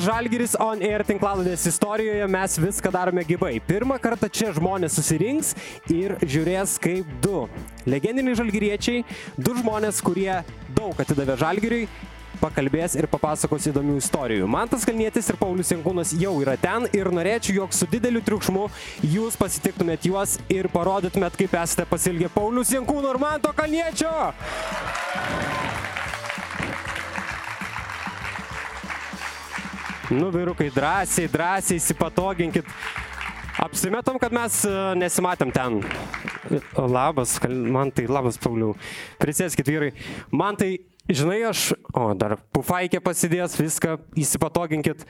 Žalgiris On Air tinklaladės istorijoje mes viską darome gyvai. Pirmą kartą čia žmonės susirinks ir žiūrės kaip du legendiniai žalgiriečiai, du žmonės, kurie daug atidavė žalgiriui, pakalbės ir papasakos įdomių istorijų. Mantas Kalnietis ir Paulius Jankūnas jau yra ten ir norėčiau, jog su dideliu triukšmu jūs pasitiktumėt juos ir parodytumėt, kaip esate pasilgę Paulius Jankūno ir Manto Kalniečio. Nu, vyrukai, drąsiai, drąsiai įsipatoginkit. Apsimetam, kad mes e, nesimatėm ten. Labas, man tai labas, Pauliau. Prisėskit, vyrai. Man tai, žinai, aš, o, dar pufaikė pasidės, viską įsipatoginkit.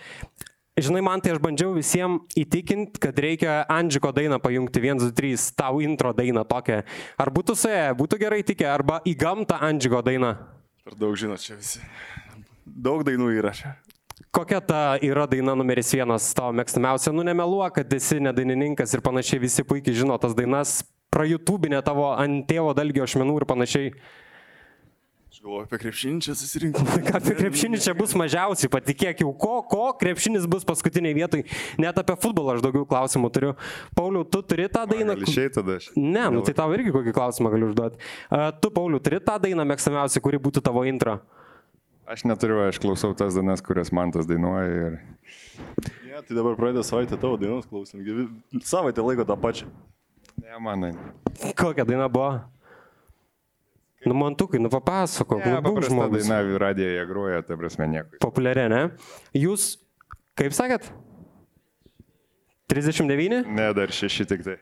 Žinai, man tai aš bandžiau visiems įtikinti, kad reikia Andžiko dainą pajungti 1, 2, 3, tau intro dainą tokią. Ar būtų suėję, būtų gerai tikę, arba į gamtą Andžiko dainą. Per daug žinot čia visi. Daug dainų čia. Kokia ta yra daina numeris vienas tavo mėgstamiausia? Nu, nemeluok, kad esi nedainininkas ir panašiai, visi puikiai žino tas dainas, prajutubinė tavo ant tėvo dalgio ašmenų ir panašiai. Aš galvoju, apie krepšinį čia susirinkti. Ką apie krepšinį čia bus mažiausiai, patikėk jau, ko, ko krepšinis bus paskutiniai vietoj. Net apie futbolą aš daugiau klausimų turiu. Pauliau, tu turi tą dainą? Išėjai tada aš. Ne, nu tai tau irgi kokį klausimą galiu užduoti. Uh, tu, Pauliau, turi tą dainą mėgstamiausią, kuri būtų tavo intro? Aš neturiu, aš klausau tas dainas, kurias man tas dainuoja ir... Ne, tai dabar pradėjo savaitę tavo dainos klausim. Savaitę laiko tą pačią. Ne, manai. Kokia daina buvo? Nu, mantukai, nu papasakok, Ne, nu, žmogus. daina radijoje groja, ta prasme nieko. Populiari, ne? Jūs, kaip sakėt? 39? Ne, dar šeši tik tai.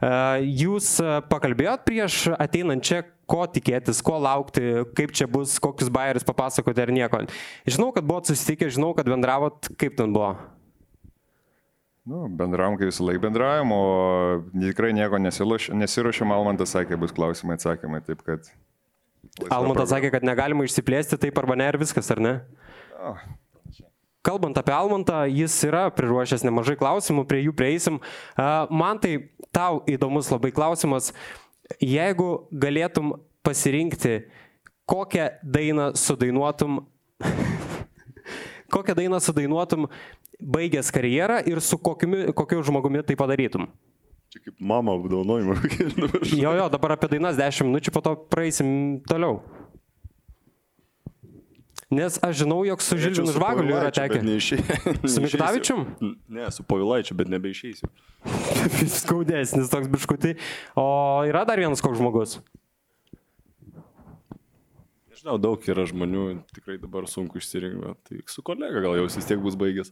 Jūs pakalbėjot prieš ateinant čia, ko tikėtis, ko laukti, kaip čia bus, kokius bairius papasakoti ar nieko. Žinau, kad buvot susitikę, žinau, kad bendravot, kaip ten buvo. Nu, bendravom, kaip visą laiką bendravom, o tikrai nieko nesiruošiam, Almantas sakė, bus klausimai, atsakymai, taip kad... Almantas sakė, kad negalima išsiplėsti taip arba ne ir viskas, ar ne? Kalbant apie Almantą, jis yra priruošęs nemažai klausimų, prie jų prieisim. Man tai tau įdomus labai klausimas. Jeigu galėtum pasirinkti, kokią dainą sudainuotum, kokią dainą sudainuotum baigęs karjerą ir su kokiu, kokiu žmogumi tai padarytum. Čia kaip mama apdaunojimą. Jo, jo, dabar apie dainas 10 minučių, po to praeisim toliau. Nes aš žinau, jog su Žilvinu Žvaguliu yra tekę. Su Mikutavičium? Ne, su Povilaičiu, bet nebeišeisiu. Skaudesnis toks biškutį. O yra dar vienas koks žmogus. Nežinau, daug yra žmonių, tikrai dabar sunku išsirinkti, tai su kolega gal jau vis tiek bus baigęs.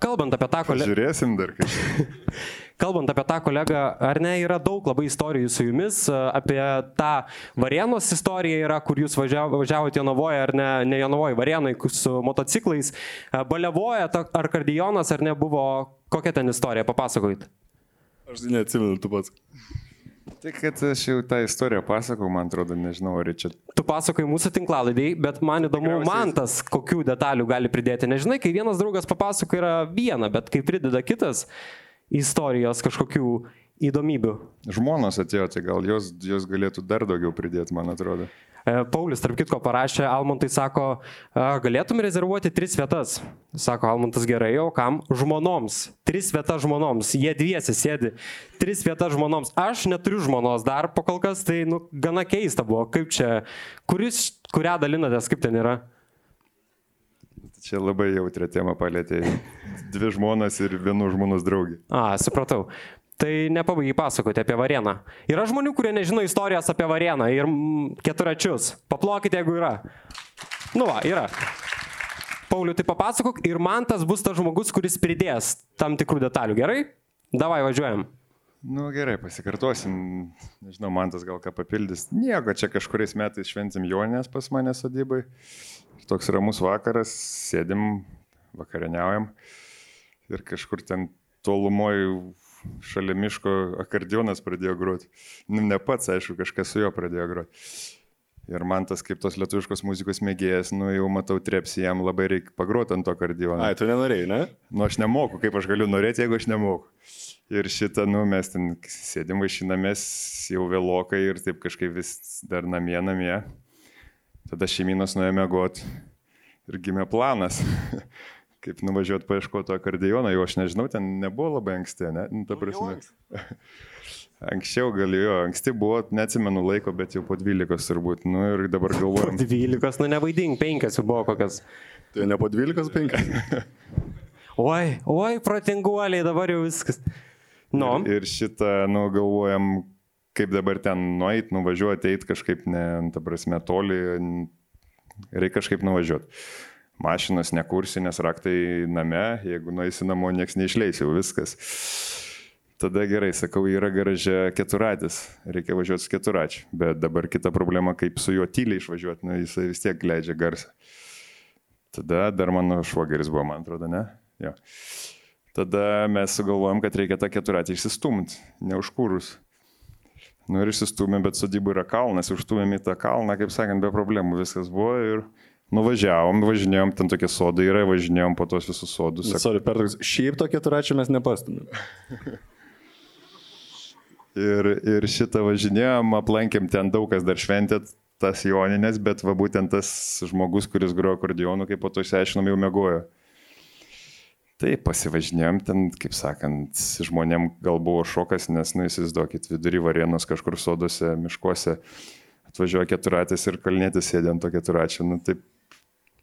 Kalbant apie tą kolegą, Žiūrėsim dar kažką. kalbant apie tą kolegą, ar ne, yra daug labai istorijų su jumis. e, Apie tą Varėnos istoriją yra, kur jūs važiavo- važiavote Jonavoje, ar ne, ne Jonavoje, Varėnai su motociklais. E, Balevoje ta- ar kardijonas, ar ne, buvo, kokia ten istorija, papasakojit. Aš neatsimenu, tu pats. Tai kad aš jau tą istoriją pasakau, man atrodo, nežinau, ar čia... Tu pasakoji mūsų tinklalaidai, bet man įdomu, Tikriausiai- man tas kokių detalių gali pridėti. Nežinai, kai vienas draugas papasakoja yra viena, bet kai prideda kitas istorijos kažkokių įdomybių. Žmonos atėjo, tai gal jos, jos galėtų dar daugiau pridėti, man atrodo. E, Paulius, tarp kitko, parašė, Almontai sako, "A, galėtum rezervuoti tris vietas. Sako Almontas gerai, o kam? Žmonoms. Tris vietas žmonoms. Jie dviesi sėdi. Tris vietas žmonoms. Aš neturiu žmonos dar po kol kas, tai nu, gana keista buvo. Kaip čia, kuris, kurią dalinatės, kaip ten yra? Čia labai jautrė tema palėtė. Dvi žmonas ir vienų žmonos draugė. A, supratau. Tai nepabaigai pasakoti apie Varėną. Yra žmonių, kurie nežino istorijos apie Varėną ir mm, keturačius. Paplokite, jeigu yra. Nu, va, yra. Pauliu, tai papasakok ir man tas bus tas žmogus, kuris pridės tam tikrų detalių. Gerai? Davai, važiuojam. Nu gerai, pasikartosim. Nežinau, man tas gal ką papildys. Nieko, čia kažkuriais metais šventim Jonės pas mane sodybai. Toks ramus vakaras, sėdim, vakarieniaujam. Ir kažkur ten tolumoje šalia miško akordionas pradėjo groti. Nu, ne pats, aišku, kažkas su juo pradėjo groti. Ir man tas kaip tos lietuviškos muzikos mėgėjas, nu jau matau trepsi, jam labai reikia pagroti ant to akordiono. Ai, tu nenorėjai, ne? Nu, aš nemoku, kaip aš galiu norėti, jeigu aš nemoku. Ir šitą, nu, mes ten sėdim vaišinamės jau vėlokai ir taip kažkaip vis dar namie, namie. Tada šeiminas nuėjo mėgoti. ir gimė planas, kaip nuvažiuoti paieškoti akordeoną, jau aš nežinau, ten nebuvo labai anksti, ne? Nu, ta prasme. Anksčiau galėjo, anksti buvo, neatsimenu laiko, bet jau po 12 turbūt. Nu ir dabar galvojam. 12, nu nevaidink, 5 jau buvo kokias. Tai ne po 12, 5. Oi, oi, protinguoliai, dabar jau viskas. Nu, Ir šitą, nu, galvojam, kaip dabar ten nueit, nuvažiuoti, eit kažkaip, ne, ta prasme, toli, reikia kažkaip nuvažiuoti. Mašinos nekursi, nes raktai name, jeigu nueisi namo, nieks neišleis, jau viskas. Tada gerai, sakau, yra garaže keturatis, reikia važiuoti su keturačiu. Bet dabar kita problema, kaip su juo tyliai išvažiuoti, nu, jisai vis tiek leidžia garsą. Tada dar mano švogeris buvo, man atrodo, ne? Jo. Tada mes sugalvojom, kad reikia tą keturatį išsistumti, neužkūrus. Nu ir išsistumėm, bet sodyba yra kalnas, užtumėm į tą kalną, kaip sakant, be problemų viskas buvo ir nuvažiavom, važinėjom, ten tokie sodai yra, važinėjom po tos visus sodus. Sak- Sorry, per toks. Šiaip to keturačio mes nepastumėm. Ir, ir šitą važinėjom, aplankėm ten daug kas dar šventėt tas joninės, bet va būtent tas žmogus, kuris grojo akordionu, kaip po to išsiaiškinom, jau mėgojo. Tai pasivažinėjom ten, kaip sakant, žmonėm gal buvo šokas, nes, nu, įsivaizduokit, vidury varienos kažkur soduose, miškuose atvažiuoja keturatės ir kalnėtis sėdė ant to keturačio, nu taip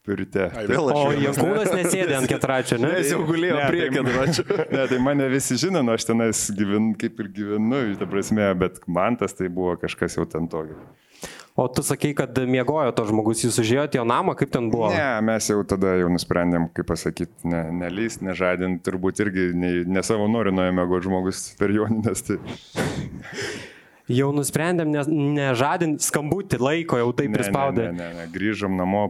ryte. Ai, vėl aš o Jankūnas nesėdė ant ketračio, ne? Jis jau gulėjo Ne, prie tai- keturačio. Ne, tai mane visi žino, nu, aš tenais gyvenu, kaip ir gyvenu, ta prasme, bet man tas tai buvo kažkas jau ten tokio. O tu sakai, kad miegojo to žmogus, jūs užėjote jo namą, kaip ten buvo? Ne, mes jau tada jau nusprendėm, kaip pasakyti, ne, nelyst, nežadint, turbūt irgi ne, ne savo nori nuėjo mėgoti žmogus per joninės. Tai... Jau nusprendėm ne- nežadinti skambutį laiko, jau taip Ne, prispaudė. Ne, ne, ne, ne, grįžom namo,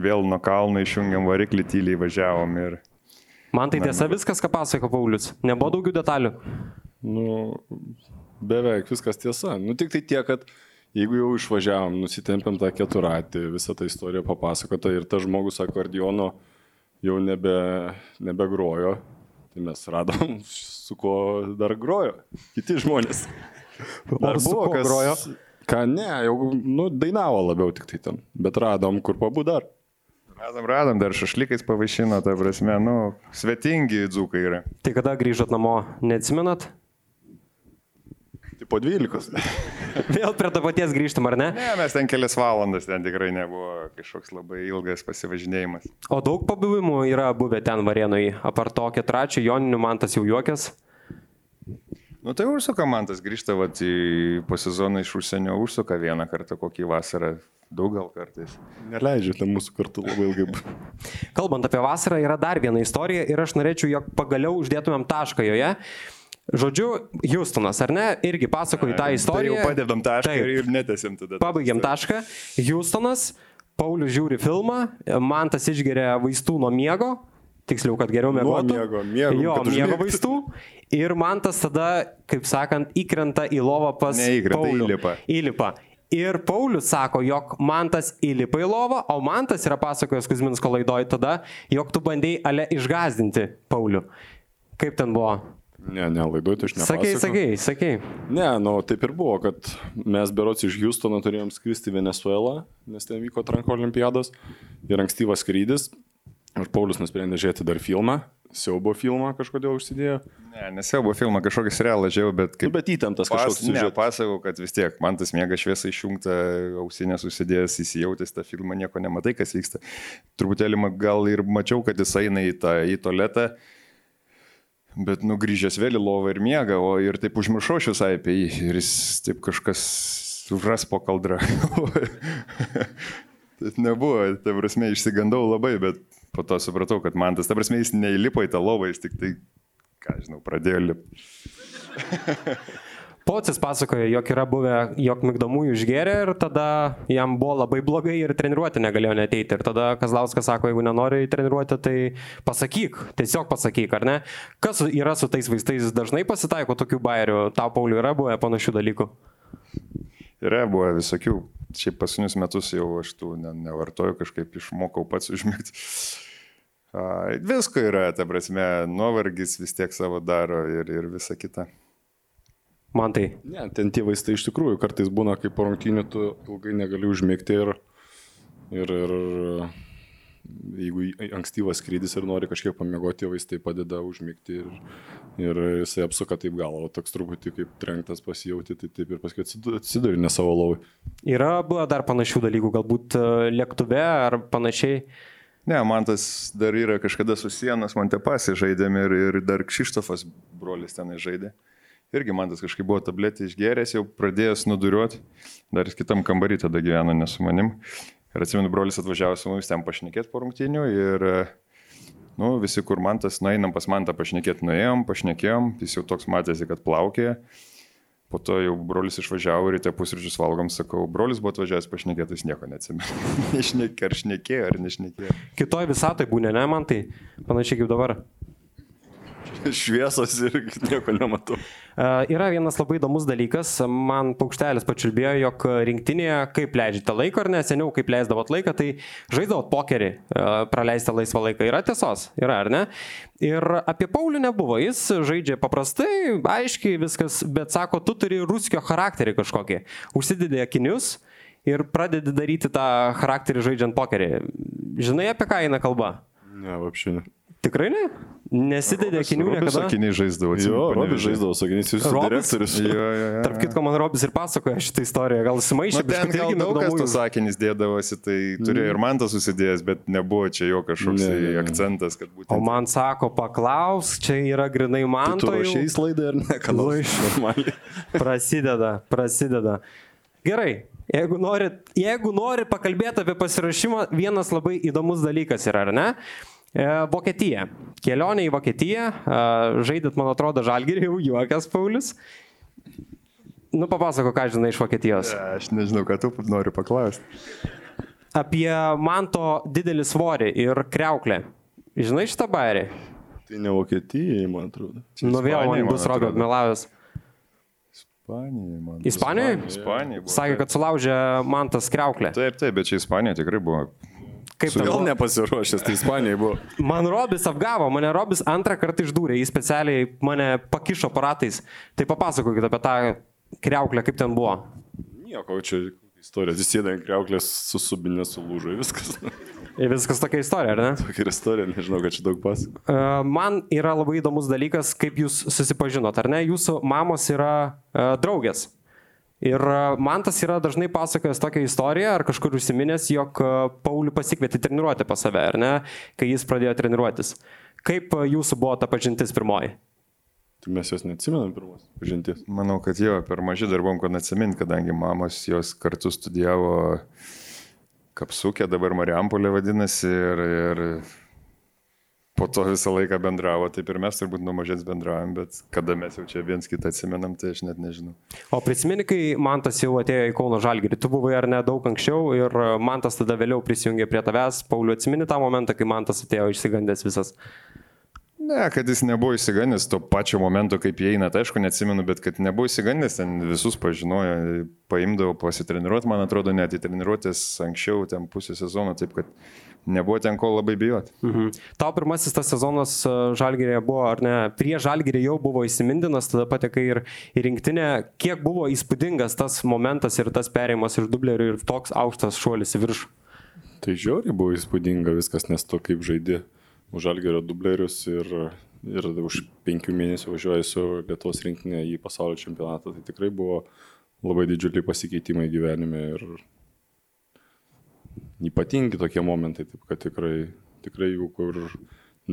vėl nuo kalno išjungiam variklį, tyliai važiavom ir... Man tai tiesa viskas, ką pasako Paulius. Nebuvo daugiau detalių. Nu, beveik viskas tiesa. Nu, tik tai tiek, kad jeigu jau išvažiavom, nusitempėm tą keturatį, visą tą istoriją papasakota ir tas žmogus akordeono jau nebe, nebegrojo, tai mes radom, su kuo dar grojo. Kiti žmonės. Ar su kuo grojo? Ką ne, jau nu, dainavo labiau tik tai ten, bet radom, kur pabūt dar. Radom, radom, dar šašlikais pavaišino, ta prasme, nu, svetingi dzūkai yra. Tai kada grįžot namo, neatsimenat? Tai po 12. Vėl prie to paties grįžtam, ar ne? Ne, mes ten kelias valandas, ten tikrai nebuvo kažkoks labai ilgas pasivažinėjimas. O daug pabuvimų yra buvę ten Varienui. Apart to ketračio, Joninių man tas jau juokias. Nu tai užsuka man tas grįžta, va, į po sezoną iš užsienio užsuka vieną kartą kokį vasarą, daug gal kartais. Neleidžiate mūsų kartu labai ilgai. Kalbant apie vasarą, yra dar viena istorija ir aš norėčiau, jog pagaliau uždėtumėm tašką joje. Žodžiu, Houstonas, ar ne, irgi pasakoju tą Tai istoriją. jau padedam tašką Taip. ir, netęsim tada. Pabaigiam tašką. Houstonas, Paulius žiūri filmą, man tas išgeria vaistų nuo miego, tiksliau, kad geriau Nuo mėgotų. miego, miego, jo, miego vaistų. Ir man tas tada, kaip sakant, įkrenta į lovą pas Neįkrenta, Paulių. įlipa. Įlipa. Ir Paulius sako, jog man tas įlipa į lovą, o man tas yra pasakojęs Kuzminsko laidoj tada, jog tu bandėjai ale išgazdinti Paulių. Kaip ten buvo? Ne, ne, laidoj tai aš ne. Sakai, sakai, sakai. Ne, nu taip ir buvo, kad mes berots iš Houstono turėjom skristi į Venezuelą, nes ten vyko tranko olimpiados ir ankstyvas skrydis. Ir Paulius nusprendė žiūrėti dar filmą, siaubo filmą kažkodėl užsidėjo. Ne, nesiaubo filmą, kažkokį serialą žiūrėjau, bet Nu, kaip... bet įtemptas Pas, kažkoks ne, siužetas. pasakau, kad vis tiek man tas mėga šviesa išjungta, ausinės susidėjęs, įsijautęs tą filmą, nieko nematai, kas vyksta. Truputėlį gal ir mačiau, kad jis eina į tą į tualetą, bet nugrįžęs vėl į lovą ir miega, o ir taip užmiršau aš visai apie jį ir jis taip kažkas užras po kaldrą. Tai nebuvo, ta prasme, išsigandau labai, bet po to supratau, kad man tas, ta prasme, jis neįlipo į tą lovą, jis tik tai, ką žinau, pradėjo lipti. Pocis pasakoja, jog yra buvę, jog migdomųjų išgėrė ir tada jam buvo labai blogai ir treniruoti negalėjo neteiti. Ir tada Kazlauskas sako, jeigu nenori į treniruotę, tai pasakyk, tiesiog pasakyk, ar ne? Kas yra su tais vaistais, dažnai pasitaiko tokių bairių, tau Pauliu yra buvę panašių dalykų. Yra buvo visokių, šiaip pasunius metus jau aš tų ne, nevartoju, kažkaip išmokau pats užmigti. Visko yra, ta prasme, nuovargis vis tiek savo daro ir, ir visa kita. Man tai. Ne, ten tie vaistai iš tikrųjų kartais būna, kaip po rungtynių tu ilgai negali užmigti ir, ir, ir jeigu ankstyvas skrydis ir nori kažkiek pamiegoti, vaistai padeda užmigti ir, ir jisai apsuka taip galvą, toks truputį kaip trenktas pasijauti, tai taip ir paskui atsidu- atsiduri ne savo lovai. Yra buvę dar panašių dalykų, galbūt e, lėktuve ar panašiai. Ne, man tas dar yra kažkada su sienos, man te pasi žaidėm ir, ir dar Kšištofas brolis tenai žaidė. Irgi man tas kažkaip buvo tabletė išgeręs, jau pradėjęs nuduriuoti. Dar kitam kambarį tada gyveno, ne su manim. Ir atsimenu, brolis atvažiavo su mumis ten pašnekėti po rungtinių ir, nu, visi, kur man tas, nueinam pas man tą pašnekėti, nuėjom, pašnekėjom, jis jau toks matėsi, kad plaukė. Po to jau brolis išvažiavo ir ryte pusryčius valgom, sakau, brolis buvo atvažiavęs pašnekėti, jis nieko neatsimena. Nešnekė, ar šnekėjo, ar nešnekėjo. Kitoj visatoje būna, ne man tai panašiai kaip dabar. Šviesos ir nieko nematau. E, Yra vienas labai įdomus dalykas, man paukštelis pačiulbėjo, jog rinktinėje, kaip leidžiate laiką ar ne, seniau kaip leisdavot laiką, tai žaisdavot pokerį, e, praleistą laisvą laiką. Yra tiesos, yra ar ne? Ir apie Paulių nebuvo, jis žaidžia paprastai, aiškiai viskas, bet sako, tu turi ruskio charakterį kažkokį. Užsidedi akinius ir pradedi daryti tą charakterį žaidžiant pokerį. Žinai, apie ką eina kalba? Ne, apšinė. Tikrai ne? Nesidedi akinių niekada? akiniai žaisdavo. Jo, Robis žaisdavo su jūsų Robis? direktorius. Jo, jo, jo. Tarp kitko, man Robis ir pasakoja šitą istoriją, gal sumaišė, Nu, ten gal daug kas tos sakinys dėdavosi, tai turėjo ir man tas susidėjęs, bet nebuvo čia jo kažkoks Ne, tai ne, akcentas, kad O būtent... man sako, paklaus, čia yra grinai man. Tu to jau- rašiai laidai ar ne? Nors normaliai. Prasideda, prasideda. Gerai, jeigu nori, jeigu nori pakalbėti apie pasirašymą, vienas labai įdomus dalykas yra, ar ne? E, Vokietija. Kelionė į Vokietiją. E, Žaidėt, man atrodo, žalgirį, jau juokas Paulius. Nu, papasako, ką žinai iš Vokietijos. Aš nežinau, ką tu nori paklausti. Apie manto didelį svorį ir kreuklę. Žinai šitą bairį? Tai ne Vokietijai, man atrodo. Nu vėl man bus Robio atrodo. melavęs. Ispanijai, man. Ispanijai? Ispanijai. Sakė, kad sulaužė mantas kreuklę. Taip, taip, bet čia Ispanija tikrai buvo. Kaip ten Vėl nepasiruošęs, tai Ispanijai buvo. Man Robis apgavo, mane Robis antrą kartą išdūrė, jis specialiai mane pakišo aparatais. Tai papasakokit apie tą kreuklę, kaip ten buvo. Nieko, čia istorija. Atsisėda ant kreuklės, susubinė, sulūžo viskas. Ir viskas tokia istorija, ar ne? Tokia istorija, nežinau, kad čia daug pasako. E, Man yra labai įdomus dalykas, kaip jūs susipažinot, ar ne? Jūsų mamos yra e, draugės. Ir e, man tas yra dažnai pasakojęs tokią istoriją, ar kažkur užsiminęs, jog e, Paulių pasikvietė treniruoti pas save, ar ne, kai jis pradėjo treniruotis. Kaip e, jūsų buvo ta pažintis pirmoji? Tai mes jos neatsimenam pirmos pažinties. Manau, kad jo, per maži darbom, kad atsimint, kadangi mamos jos kartu studijavo Kapsukė, dabar Mariampolė vadinasi, ir, ir po to visą laiką bendravo, taip ir mes turbūt nuo mažens bendravom, bet kada mes jau čia viens kitą atsimenam, tai aš net nežinau. O prisimeni, kai Mantas jau atėjo į Kauno Žalgirį, tu buvai ar ne daug anksčiau ir Mantas tada vėliau prisijungė prie tavęs. Pauliu, atsimeni tą momentą, kai Mantas atėjo išsigandęs visas. Ne, kad jis nebuvo įsigandęs to pačio momento, kaip įeina, tai aišku, neatsimenu, bet kad nebuvo įsigandęs, ten visus pažinojo, paimdavo pasitreniruoti, man atrodo, net į treniruotės anksčiau, ten pusę sezono, taip kad nebuvo ten ko labai bijoti. Mhm. Tau pirmasis tas sezonas e, Žalgirėje buvo, ar ne, prie Žalgirį jau buvo įsimintinas, tada patekai ir į rinktinę. Kiek buvo įspūdingas tas momentas ir tas perėjimas iš dublerių ir toks aukštas šuolis į viršų? Tai žiauriai buvo įspūdinga viskas, nes to kaip žaidė už Algerio dublerius ir, ir už penkių mėnesių važiuoja su Lietuvos rinktinė į pasaulio čempionatą. Tai tikrai buvo labai didžiuliai pasikeitimai gyvenime ir ypatingi tokie momentai, taip kad tikrai, tikrai jų, kur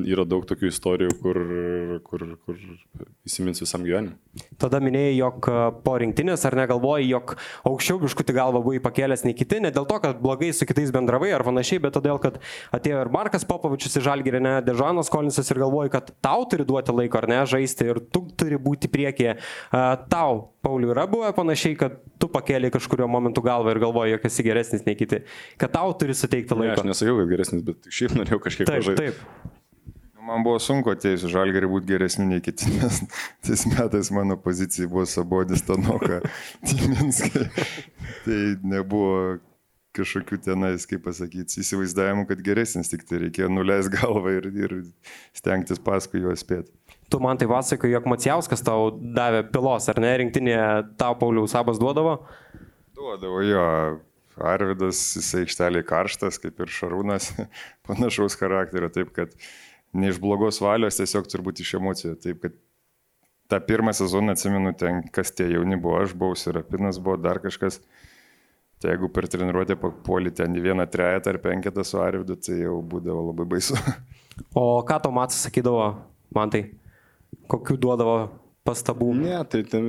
yra daug tokių istorijų, kur, kur, kur įsimins visam gyvenimui. Tada minėjai, jog e, po rinktinės ar negalvojai, jog aukščiau biškutį galvą buvai pakėlęs nei kiti, ne dėl to, kad blogai su kitais bendravai ar panašiai, bet todėl, kad atėjo ir Markas Popovičius į Žalgirį, ne Dežanas Kolinsas ir galvoji, kad tau turi duoti laiko ar ne žaisti ir tu turi būti priekyje. E, Tau, Pauliu, yra buvę panašiai, kad tu pakėlė kažkurio momentu galvą ir galvoji, jog esi geresnis nei kiti, kad tau turi suteikti Ne, aš laiko. nesakiau, kad geresnis, bet šiaip norėjau kažkiek Taip, pažaisti. taip. Nu, Man buvo sunku atėjus žalgerį būti geresniu nei kiti, nes tais metais mano pozicija buvo Sabodis Tanoka, Timinskai. Tai nebuvo kažkokių tenais, kaip pasakyti, įsivaizdavimų, kad geresnis, tik tai reikėjo nuleisti galvą ir, ir stengtis paskui juos spėti. Tu man tai pasakoji, jog Macijauskas tau davė pilos, ar ne, rinktinėje tau Paulius Sabas duodavo. Duodavo jo, Arvidas, jisai aikšteliai karštas, kaip ir Šarūnas, panašaus charakterio, taip kad ne iš blogos valios, tiesiog turbūt iš emocijų. Taip kad tą pirmą sezoną atsimenu ten, kas tie jauni buvo, aš buvau, Sirapinas buvo, dar kažkas. Tai jeigu per treniruotę papuolį ten į vieną trejetą ar penketą su Arvidu, tai jau būdavo labai baisu. O ką to Matas sakydavo, man tai? Kokių duodavo pastabų? Ne, tai ten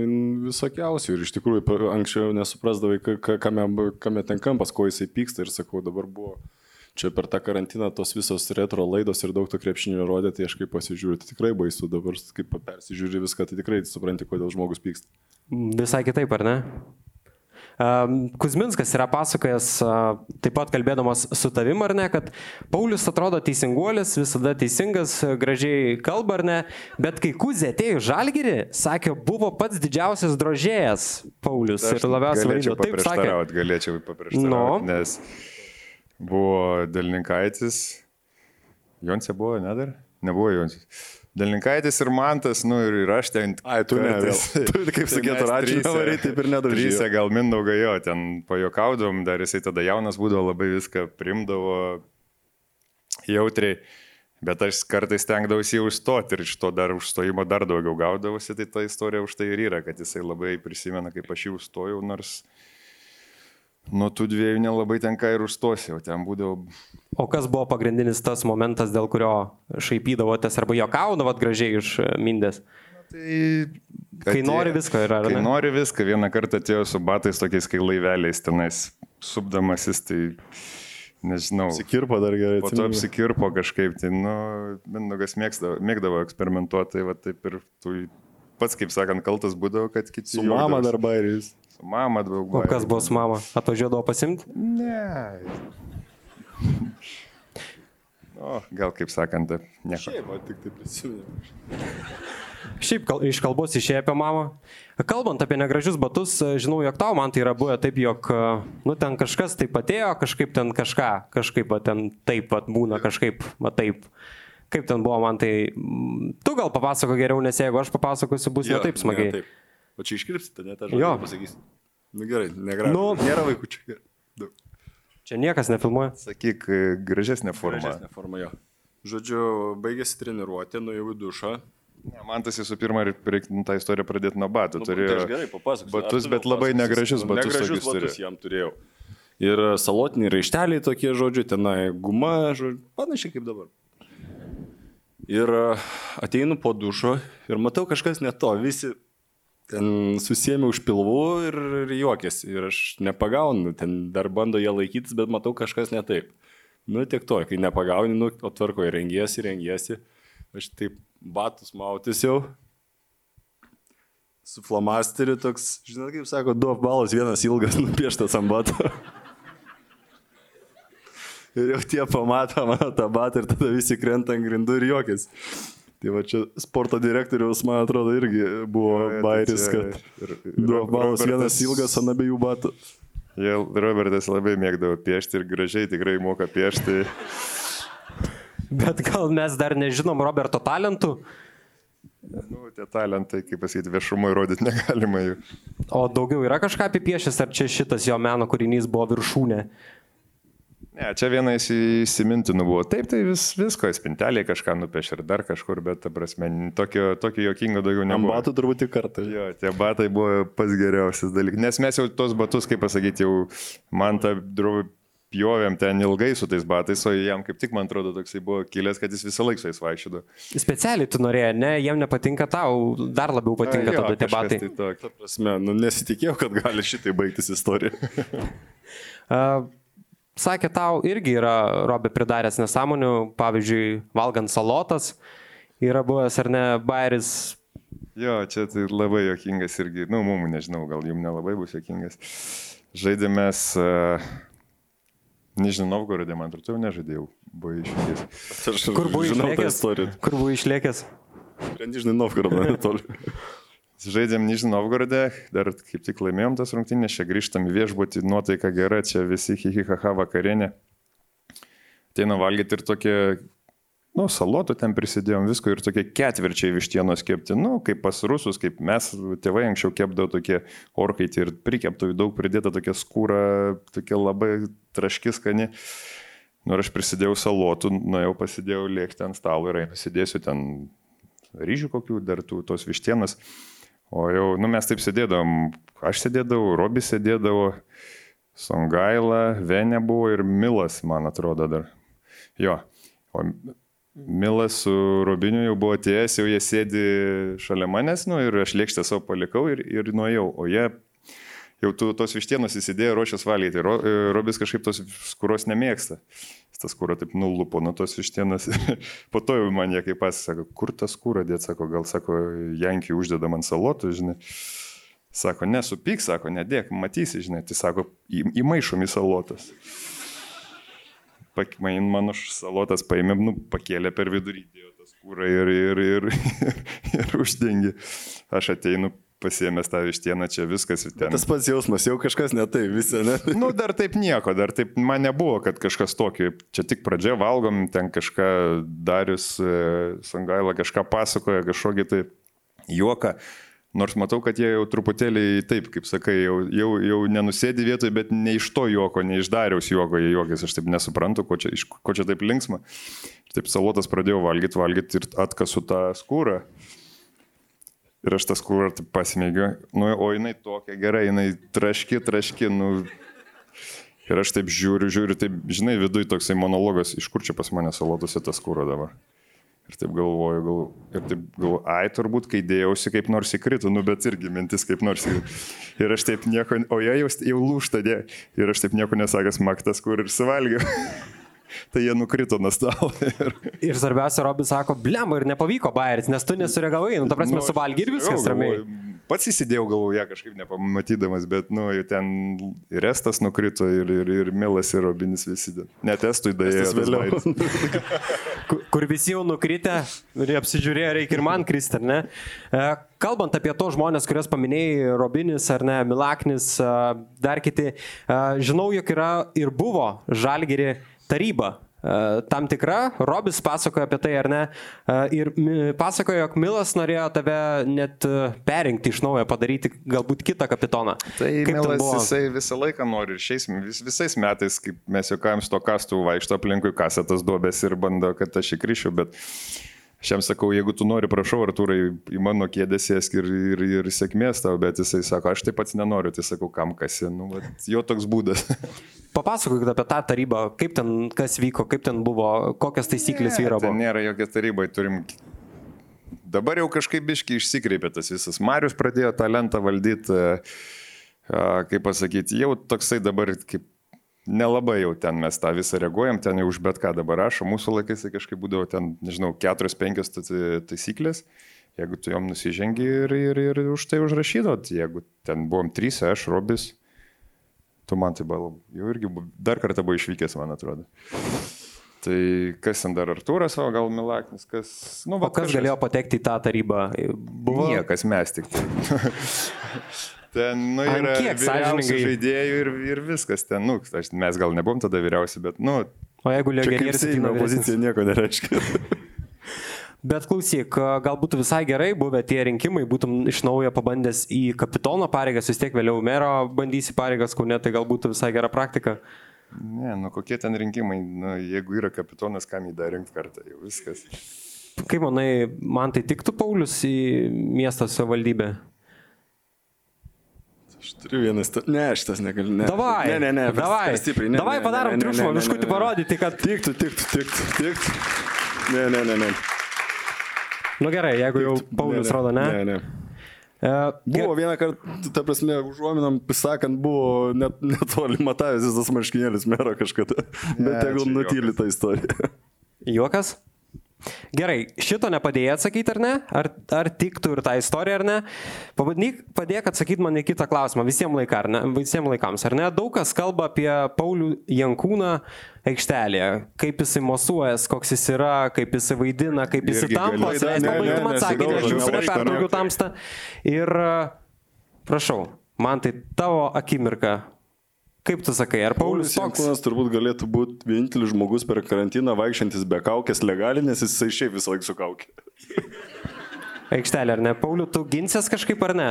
visokiausių ir iš tikrųjų anksčiau nesuprasdavai, ka- ka- kame, kame ten kampas, ko jisai pyksta ir sakau, dabar buvo. Čia per tą karantiną tos visos retro laidos ir daug to krepšinio rodė, tai aš kaip pasižiūriu, tai tikrai baisu, dabar kaip persižiūri viską, tai tikrai supranti, kodėl žmogus pyksta. Visai kitaip, ar ne? Kuzminskas yra pasakojęs, taip pat kalbėdamas su tavim, ar ne, kad Paulius atrodo teisinguolis, visada teisingas, gražiai kalba, ar ne, bet kai Kuzė atėjo į Žalgirį, sakė, buvo pats didžiausias drožėjas Paulius ir labiausiai varydavo. Taip sakė. paprieštarauti, galėčiau paprieštarauti, No. nes buvo Delinkaitis, Jonsė buvo, ne dar? Nebuvo Jonsė. Delinkaitis ir Mantas, nu ir, ir aš ten. Ai, tu ne, vėl. Tu, kaip sakėt, Radžiui nevarei, taip ir nedrožėjai. Trysė gal Mindaugai jo, ten pajokaudavom, dar jisai tada jaunas būdavo, labai viską primdavo jautriai. Bet aš kartais stengdavausi jau užstoti ir iš to dar užstojimo dar daugiau gaudavosi, tai ta istorija už tai ir yra, kad jisai labai prisimena, kaip aš jį užstojau, nors nuo tų dviejų nelabai tenka ir užstosi, o ten būdavo O kas buvo pagrindinis tas momentas, dėl kurio šaipydavotės arba juokaudavot gražiai iš e, Mindės? Tai, Kai atėjo- nori visko yra, Kai ne? nori viską, vieną kartą atėjo su batais tokiais, kai laiveliais tenais supdamasis, tai nežinau. Apsikirpo dar gerai. Po to apsikirpo kažkaip, tai, nu, Mindaugas mėgdavo, mėgdavo eksperimentuoti, tai va taip ir tu pats, kaip sakant, kaltas būdavo, kad kiti... Su mama dar bairis. Su mama daug. O kas buvo su mama? Atvažiuodavo pasimti? Ne. O, gal kaip sakant, nieko. Šiaip, o tik tai prisimenu. Šiaip kal, iš kalbos išėjo apie mamą. Kalbant apie negražius batus, žinau, jog tau man tai yra buvę taip, jog, nu, ten kažkas taip atėjo, kažkaip ten kažką, kažkaip va, ten taip pat būna, kažkaip, va taip. Kaip ten buvo man tai, tu gal papasako geriau, nes jeigu aš papasakosiu, bus ne taip smagiai. Ne, taip. O čia iškirpsite, ne tą žodį pasakysi. Nu gerai, negražu. Nu. Nėra vaikų čia. Niekas nefilmuoja. Sakyk, e, gražesnė forma. Gražesnė forma jo. Žodžiu, baigėsi treniruotė, nuėjau į dušą. Ne, man tas visų pirma, reikia tą istoriją pradėti nuo batų. Nu, Turėjo tai aš gerai papasakosiu. batus, bet labai negražius Nu, batus. Negražius batus turėjo. jam turėjau. Ir salotiniai raišteliai tokie, žodžiu, tenai guma, žodžiu, panašiai kaip dabar. Ir a, ateinu po dušo ir matau kažkas ne to, visi ten susėmė už pilvų ir, ir juokėsi. Ir aš nepagaunu, ten dar bando jie laikytis, bet matau kažkas ne taip. Nu, tiek to, kai nepagauni, nu, o tvarko, rengiesi, rengiesi. Aš taip batus mautis jau. Su flamasteriu toks, žinot, kaip sako, du apbalas, vienas ilgas nupieštas ant bato. Ir jau tie pamato mano tą batą ir tada visi krenta ant grindų ir juokės. Tai va čia sporto direktoriaus, man atrodo, irgi buvo Jo, tai bairis, kad ir du Robertas- vienas ilgas ant abiejų batų. Jie, Robertas labai mėgdavo piešti ir gražiai tikrai moka piešti. Bet gal mes dar nežinom Roberto talentų, Nu, tie talentai, kaip pasakyti, viešumui rodyti negalima jų. o daugiau yra kažką apipiešęs, ar čia šitas jo meno kūrinys buvo viršūnė. Ne, čia vienas įsimintinų buvo. Taip, tai vis, visko, spintelė kažką nupiešė ir dar kažkur, bet, ta prasme, tokio, tokio jokingo daugiau Ant nebuvo. batų turbūt tik kartą. Jo, tie batai buvo pats geriausias dalykas. Nes mes jau tos batus, kaip pasakyti, jau man tą drovį pjovėm ten ilgai su tais batais, o jam kaip tik, man atrodo, toksai buvo kilęs, kad jis visą laiką su jais vaikščiodavo. Specialiai tu norėjai, ne, jiem nepatinka tau, dar labiau patinka Jo, tada tie batai. Tai. Ta prasme, nu, nesitikėjau, kad gali šitai baigtis istorija. Sakė, tau irgi yra Robė pridaręs nesąmonių, pavyzdžiui, valgant salotas, yra buvęs ar ne bairis. Jo, čia tai labai jokingas irgi, nu, mum nežinau, gal jums nelabai bus jokingas. Žaidėmės, uh, nežinau, Novgorodė, man atrodo, jau nežaidėjau, buvo išvykęs. Aš Kur buvai išlėkęs? Kur buvai išlėkęs? Prie Nižnai Novgorodo netoli. Žaidėm Nižnį Novgorodę, dar kaip tik laimėjom tas rungtynės, čia grįžtam į viešbutį, nuotaika gera, čia visi hihihaha vakarienė. Ateina valgyti ir tokie nu, salotų ten prisidėjom visko ir tokie ketvirčiai vištienos kepti, nu, kaip pas rusus, kaip mes tėvai anksčiau kepdavo tokie orkaitį ir prikeptuvai daug pridėta tokia skūra, tokia labai traškis skani. Nu, ir aš prisidėjau salotų, nuėjau pasidėjau lėkti ant stalo ir pasidėsiu ten ryžių kokių, dar tų, tos vištienos. O jau, nu, mes taip sėdėdavom, aš sėdėdavau, Robis sėdėdavo, Songaila, Venė buvo ir Milas, man atrodo, dar. Jo. O Milas su Robiniu jau buvo atėjęs, jau jie sėdi šalia manęs, nu ir aš lėkštę savo palikau ir, ir nuėjau, o jie jau tu, tos vištienos įsidėjo ruošęs valgyti. Ro, e, Robis kažkaip tos skuros nemėgsta. Jis tas skūro taip nulupo nuo tos vištienos. po to jau man jie kaip pasisako, kur tas skūra dėt, sako, gal sako, Jankį uždeda man salotų, žinai. Sako, nesupyk, sako, nedėk, matysi, žinai, tai sako, įmaišom į salotas man mano salotas paėmė, nu, pakėlė per vidurį, dėjo tas kūrą ir, ir, ir, ir, ir uždengė. Aš ateinu pasiemęs tą vištieną, čia viskas. Ten... Tas pats jausmas, jau kažkas ne tai, visi, ne? nu, dar taip nieko, dar taip man nebuvo, kad kažkas tokio. Čia tik pradžia valgom, ten kažką Darius e, Sangaila kažką pasakoja, kažkokį tai juoką. Nors matau, kad jie jau truputėlį taip, kaip sakai, jau, jau, jau nenusėdi vietoje, bet ne iš to juoko, ne iš dariaus juoko jie juokės, aš taip nesuprantu, ko čia, ko čia taip linksma. Taip salotas pradėjau valgyti, valgyti ir atkasu tą skūrą. Ir aš tą skūrą taip pasimėgiu, nu, o jinai tokia gera, jinai traški, traški, nu. Ir aš taip žiūriu, žiūriu, taip, žinai, viduje toksai monologas, iš kur čia pas mane salotose tas skūra dabar. Ir taip galvoju, gal, ir taip galvoju, ai turbūt, kai dėjausi kaip nors įkrito, nu bet irgi mintis kaip nors. Ir aš taip nieko, o jie jau, jau lūšta dė. Ir aš taip nieko nesakęs, maktas, kur ir suvalgiau. tai jie nukrito nuo stalo. Ir, ir svarbiausia, Robis sako, blem, ir nepavyko bairis, nes tu nesureagavai, nu, ta prasme, nu, suvalgy ir viskas ramiai. Pats įsidėjau galvoje kažkaip nepamatydamas, bet, nu, ten ir Estas nukrito, ir, ir, ir Milas, ir Robinis visi. Net Estui dėjo vėliau. Kur visi jau nukritę ir apsižiūrėjo, reikia ir man kristi, ar ne? E, kalbant apie to žmonės, kuriuos paminėjai, Robinis ar ne, Milaknis, e, dar kiti, e, žinau, jog yra ir buvo Žalgiri taryba. E, tam tikra, Robis pasakojo apie tai ar ne, e, ir pasakojo, jog Milas norėjo tave net e, perinkti iš naujo, padaryti galbūt kitą kapitoną. Tai Kaip Milas jisai visą laiką nori ir šiais vis, visais metais, kaip mes juokavim, sto kastų vaikšto aplinkui kasetas duobės ir bando, kad aš įkryšiu, bet Aš jam sakau, jeigu tu nori, prašau, Artūrai, į mano kėdę sėsk ir, ir, ir sėkmės tau, bet jisai sako, aš taip pats nenoriu, tai sakau, kam kasi, nu, bet jo toks būdas. Papasakokit apie tą tarybą, kaip ten, kas vyko, kaip ten buvo, kokias taisyklės vyravo. Tai nėra jokia taryba, turim dabar jau kažkaip biški išsikreipė tas visas. Marius pradėjo tą lentą valdyti, kaip pasakyti, jau toksai dabar kaip nelabai jau ten mes tą visą reaguojam, ten jau už bet ką dabar rašo, mūsų laikais tai kažkaip būdavo ten, nežinau, keturios, penkios taisyklės, jeigu tu jom nusižengi ir, ir, ir už tai užrašydot, jeigu ten buvom trys, aš, Robis, tu man tai buvo, jau irgi dar kartą buvo išvykęs, man atrodo. Tai kas ten dar Artūras, o gal Milaknis, kas... Nu, va, o kas kažkas... galėjo patekti į tą tarybą? Buvo... Niekas mes tik. Tai. Ten, nu, yra vyriausių žaidėjų ir, ir viskas ten, nu, aš, mes gal nebuvom tada vyriausi, bet, nu. O jeigu legionierius ateina pozicija, nieko nereiškia. Bet klausyk, gal būtų visai gerai buvę tie rinkimai, būtum iš naujo pabandęs į kapitono pareigas, vis tiek vėliau mero bandysi pareigas, kaune, tai gal būtų visai gera praktika. Ne, nu kokie ten rinkimai, nu, jeigu yra kapitonas, kam jį dar rinkti kartą, jau viskas. Kaip manai, man tai tiktų Paulius į miesto savivaldybę? Aš turiu vieną st... Ne, šitas negaliu. Ne. Davai. Ne, ne, ne. Davai. Stipriai. Ne, Davai ne, padarom triukšmą, viškutį parodyti, kad... Tiktų, tiktų, tiktų, tiktų. Ne, ne, ne, ne. Nu gerai, jeigu jau Paulius rodo, ne? Ne, ne. Uh, buvo vieną kartą, ta prasme, užuominam, sakant, buvo net, netoli matavęs tas marškinėlis mero kažkada. Bet tegul nutyli tą istoriją. Juokas? Gerai, šito nepadėjai atsakyti ar ne? Ar, ar tiktų ir tą istoriją ar ne? Pabandyk padėk atsakyti man į kitą klausimą visiems, laika, ne? visiems laikams, ar ne? Daug kas kalba apie Paulių Jankūną aikštelėje, kaip jisai mosuojas, koks jis yra, kaip jisai vaidina, kaip jisai tampa. Leis pabaigti man atsakyti, aš jūsų neperdaugiau tamstą. Ir prašau, man tai tavo akimirka Kaip tu sakai, ar Paulius? Jankūnas turbūt galėtų būti vienintelis žmogus per karantiną vaikščiantis be kaukės legaliai, nes jisai šiaip visą laiką su kaukė. Aikštelė, ar ne? Pauliu, tu ginsies kažkaip ar ne?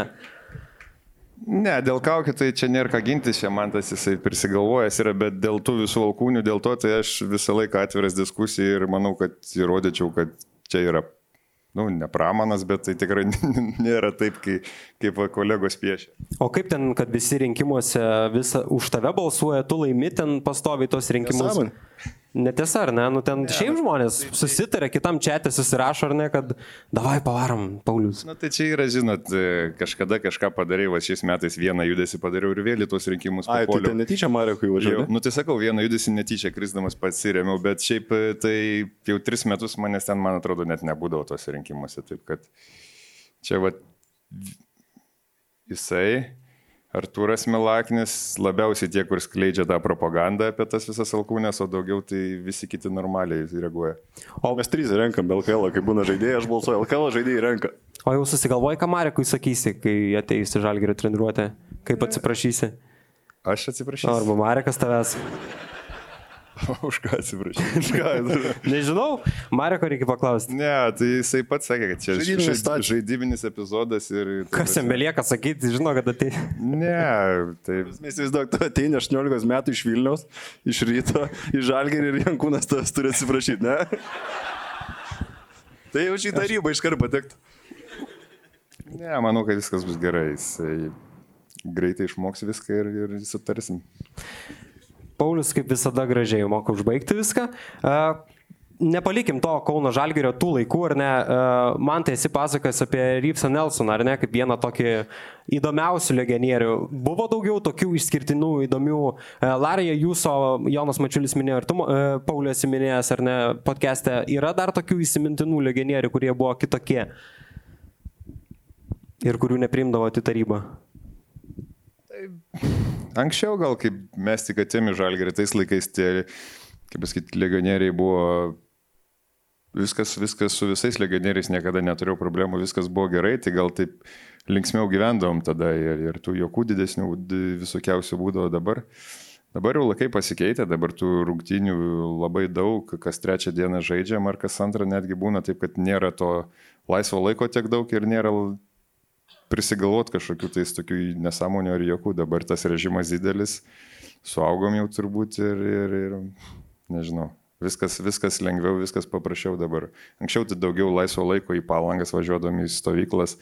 Ne, dėl kaukių tai čia nėra ką gintis, čia man tas jisai prisigalvojęs yra, bet dėl tų visų alkūnių, dėl to tai aš visą laiką atviras diskusijai ir manau, kad įrodyčiau, kad čia yra, nu, ne pramanas, bet tai tikrai nėra taip, kai, kaip va kolegos piešia. O kaip ten, kad visi rinkimuose visą, už tave balsuoja, tu laimi ten pastoviai tos rinkimus? Nesąmonė. Netiesa, ar ne? Nu, ten šiaip žmonės susitarė, kitam čia susirašo, ar ne, kad davai pavarom, Paulius. Na tai čia yra, žinot, e, kažkada kažką padarai, va šiais metais vieną judesį padariau ir vėl į tuos rinkimus. Ai, tai papuoliau. ten netyčia Marekui Jau, važiavo. nu tai sakau, vieną judesį netyčia krisdamas pats įrėmiau, bet šiaip e, tai jau tris metus manęs ten, man atrodo, net nebūdavo tose rinkimuose. Taip kad čia va jisai, Artūras Milaknis, labiausiai tie, kur skleidžia tą propagandą apie tas visas alkūnės, o daugiau tai visi kiti normaliai reaguoja. O mes trys renkam LKL, kai būna žaidėjai, aš balsuoju, LKL žaidėjai renka. O jau susigalvoji, ką Marekui sakysi, kai ateisi žalgerio treniruotę, kaip atsiprašysi. Aš atsiprašau. Arba Marekas tavęs. Už ką atsiprašau? Ką? Nežinau, Mareko reikia paklausti. Ne, tai jisai pats sakė, kad čia Žaidybinis žaid- žaidybinis epizodas ir... Kas jam belieka sakyti, žino, kad ateis. Ne, tai Mes įsivaizduok, tu ateini 18 metų iš Vilniaus, iš ryto, iš Žalgerį ir Jankūnas tas turi atsiprašyti, ne? Tai jau šį tarybą iš karto patektų. Ne, manau, kad viskas bus gerai. Jisai greitai išmoks viską ir, ir sutarsim. Paulius kaip visada gražiai moka užbaigti viską. Uh, Nepalikim to Kauno Žalgerio tų laikų, ar ne? Uh, man tai esi pasakojęs apie Rypsą Nelsoną, ar ne, kaip vieną tokį įdomiausių legionierių. Buvo daugiau tokių išskirtinų, įdomių. Uh, Larija, jūsų, Jonas Mačiulis minėjo, ir tu, Paulius minėjęs, ar ne, podcast'e, yra dar tokių įsimintinų legionierių, kurie buvo kitokie ir kurių neprimdavo į tarybą. Anksčiau gal, kaip mes tik atėmė žalgerį, tais laikais tie, kaip pasakyti, legionieriai buvo viskas, viskas su visais legionieriais niekada neturėjau problemų, viskas buvo gerai, tai gal taip linksmiau gyvendavom tada ir, ir tų jokų didesnių visokiausių būdavo dabar. Dabar jau laikai pasikeitė, dabar tų rungtynių labai daug, kas trečią dieną žaidžia, ar kas antrą netgi būna taip, kad nėra to laisvo laiko tiek daug ir nėra prisigalvot kažkokių tais tokių nesąmonių ar jokų. Dabar tas režimas didelis, suaugom jau turbūt ir, ir, ir nežinau. Viskas, viskas lengviau, viskas paprasčiau dabar. Anksčiau tai daugiau laisvo laiko į palangas važiuodami į stovyklas,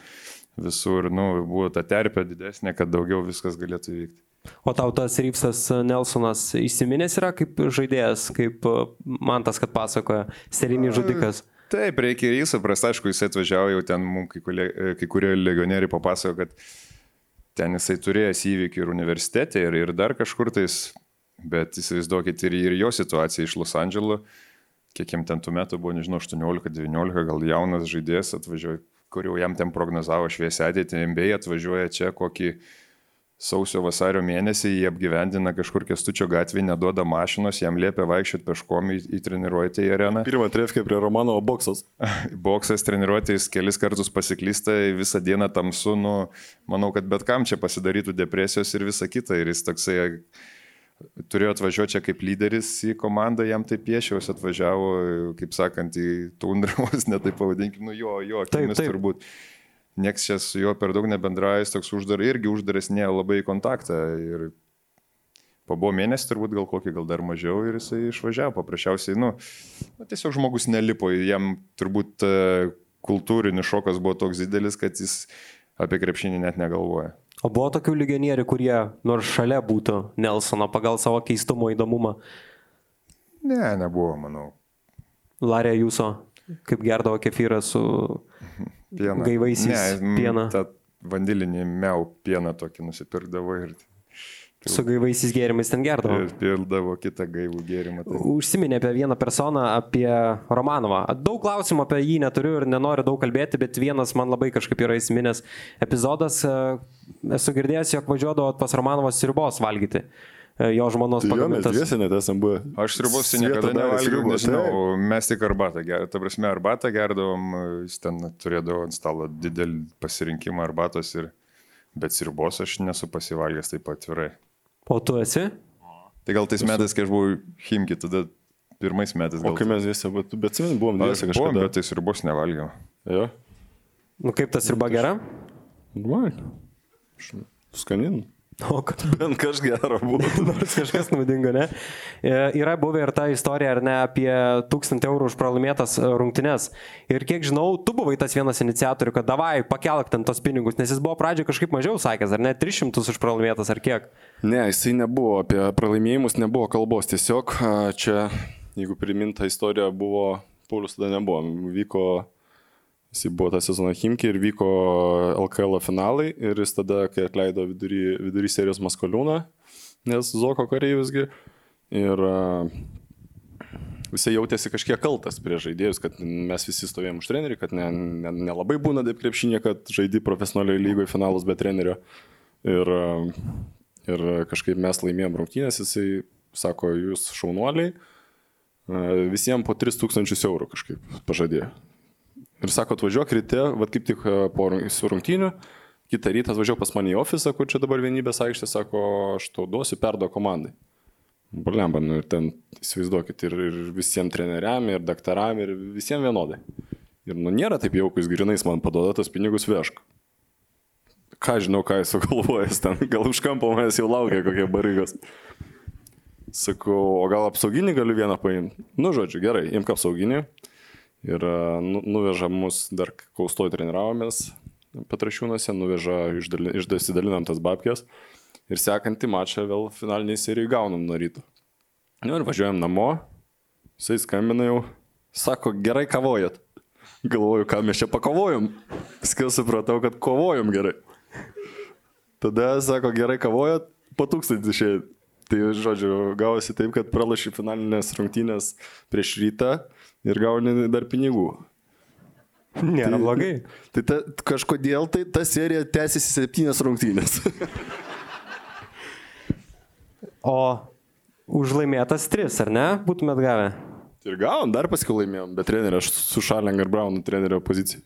visur, nu, buvo ta terpė didesnė, kad daugiau viskas galėtų vykti. O tau tas Rypsas Nelsonas įsiminęs yra kaip žaidėjas, kaip uh, man tas, kad pasakoja, serinis žudikas. Taip, reikia ir jį suprasti, aišku, jisai atvažiavo jau ten, mums kai, kurie, kai kurie legionieriai papasako, kad ten jisai turėjęs įvykių ir universitete, ir, ir dar kažkur tais, bet įsivaizduokit ir, ir jo situaciją iš Los Andželo, kiek jam ten tų metų buvo, nežinau, 18-19, gal jaunas žaidėjas atvažiuoja, kur jau jam ten prognozavo šviesę ateitį, MBA atvažiuoja čia kokį sausio vasario mėnesį, jį apgyvendina kažkur kestučio gatvėje, neduoda mašinos, jam liepia vaikščioti peškom į, į treniruotę į areną. Pirmą trefkę prie Romanovo boksas. Boksas treniruotės kelis kartus pasiklysta, visą dieną tamsu, nu, manau, kad bet kam čia pasidarytų depresijos ir visa kita. Ir jis toksai turėjo atvažiuoti čia kaip lyderis į komandą, jam tai piešiaus atvažiavo, kaip sakant, į tundravos, netaip pavadinkim, nu jo, jo, Taip, akimis taip. turbūt. Niekas čia su juo per daug nebendrauja, jis toks uždar, irgi uždaresnė labai į kontaktą. Ir pabuvo mėnesį turbūt gal kokį, gal dar mažiau ir jisai išvažiavo. Paprasčiausiai, nu, nu tiesiog žmogus nelipo, jam turbūt e, kultūrinis šokas buvo toks didelis, kad jis apie krepšinį net negalvoja. O buvo tokių legionierių, kurie nors šalia būtų Nelsono pagal savo keistumo įdomumą. Ne, nebuvo, manau. Larė jūsų, kaip gerdavo kefyrą su Pieną. gaivaisiais Ne, pieną. tą vandilinį meu pieną tokį nusipirkdavo ir, Su gaivaisiais gėrimais ten gerdavo. ir pildavo kitą gaivų gėrimą. Tai... Užsiminė apie vieną personą, apie Romanovą. Daug klausimų apie jį neturiu ir nenoriu daug kalbėti, bet vienas man labai kažkaip yra įsiminęs epizodas. Esu girdėjęs, jog važiuodavo pas Romanovą siribos valgyti. E, Jo žmonos Tai jo, mes pagamintas. dviese net esam buvę. Aš sriubos tai niekada nevalgiau, sriubos, nežinau, mes tik arbatą gerdom, ta prasme arbatą gerdom, jis ten turėdavo ant stalo didelį pasirinkimą arbatos ir, bet sriubos aš nesu pasivalgęs taip atvirai. O tu esi? Tai gal tais metais, kai aš buvau Himki, tada pirmais metais. O Gal... kai mes visi, bet, bet atsimeni, buvom dviese buvau, kažkada. bet tais ribos nevalgiau. Jo. Nu kaip tas riba gera? Man. Skanin. O kad Bent kažkas gero buvo. nors kažkas naudingo, ne? E, Yra buvę ir ta istorija, ar ne, apie 1000 eurų už pralaimėtas e, rungtynes. Ir kiek žinau, tu buvai tas vienas iniciatorių, kad davai, pakelk ten tos pinigus, nes jis buvo pradžioje kažkaip mažiau sakęs, ar ne, 300 už pralaimėtas, ar kiek. Ne, jisai nebuvo, apie pralaimėjimus nebuvo kalbos. Tiesiog čia, jeigu priminta istorija, buvo, Paulius tada nebuvo, vyko, jisai buvo tą sezoną Himki ir vyko LKL finalai ir jis tada, kai atleido vidury, vidury serijos Maskoliūną, nes Zoko kariai visgi, ir a, Jisai jautėsi kažkiek kaltas prie žaidėjus, kad mes visi stovėjom už trenerį, kad nelabai ne, ne nelabai būna taip krepšinė, kad žaidži profesionalioje lygoje finalus be trenerio. Ir, a, ir kažkaip mes laimėjom rungtynės, jisai sako, jūs šaunuoliai, a, visiems po 3000 eurų kažkaip pažadėjo. Ir sako, atvažiuok ryte, vad kaip tik a, po rung- su rungtyniu, kitą rytą atvažiuok pas mane į ofisą, kur čia dabar vienybės aikštė, sako, aš tau duosiu perdo komandai. Blemba, nu ir ten įsivaizduokit ir, ir visiems treneriam, ir daktaram, ir visiems vienodai. Ir nu nėra taip jaukus, grinais man paduoda tos pinigus vešk. Ką žinau, ką jis sugalvojęs ten, gal už kampo manęs jau laukia kokie barygos. Sakau, o gal apsauginį galiu vieną paimti? Nu, žodžiu, gerai, imk apsauginį. Ir a, nu, nuveža mus, dar kaustoj treniravomės Petrašiūnuose, nuveža, išdasidalinam tas babkės. Ir sekantį mačą vėl finaliniai serijai gaunam nuo ryto. Nu ir važiuojam namo, jisai skambina jau, sako, gerai kavojat. Galvoju, ką mes čia pakovojom. Paskui supratau, kad kovojom gerai. Tada sako, gerai kavojat, po tūkstantį išėjai. Tai, žodžiu, gavosi taip, kad pralaši finalinės rungtynės prieš rytą ir gauni dar pinigų. Nėra blogai. Tai ta, kažkodėl tai ta serija tęsiasi septynės rungtynės. O už laimėtas 3, ar ne, būtumėt gavę? ir gavom, dar paskui laimėjom, bet trenerio, aš su Šaling ir Braunu trenerio pozicijai.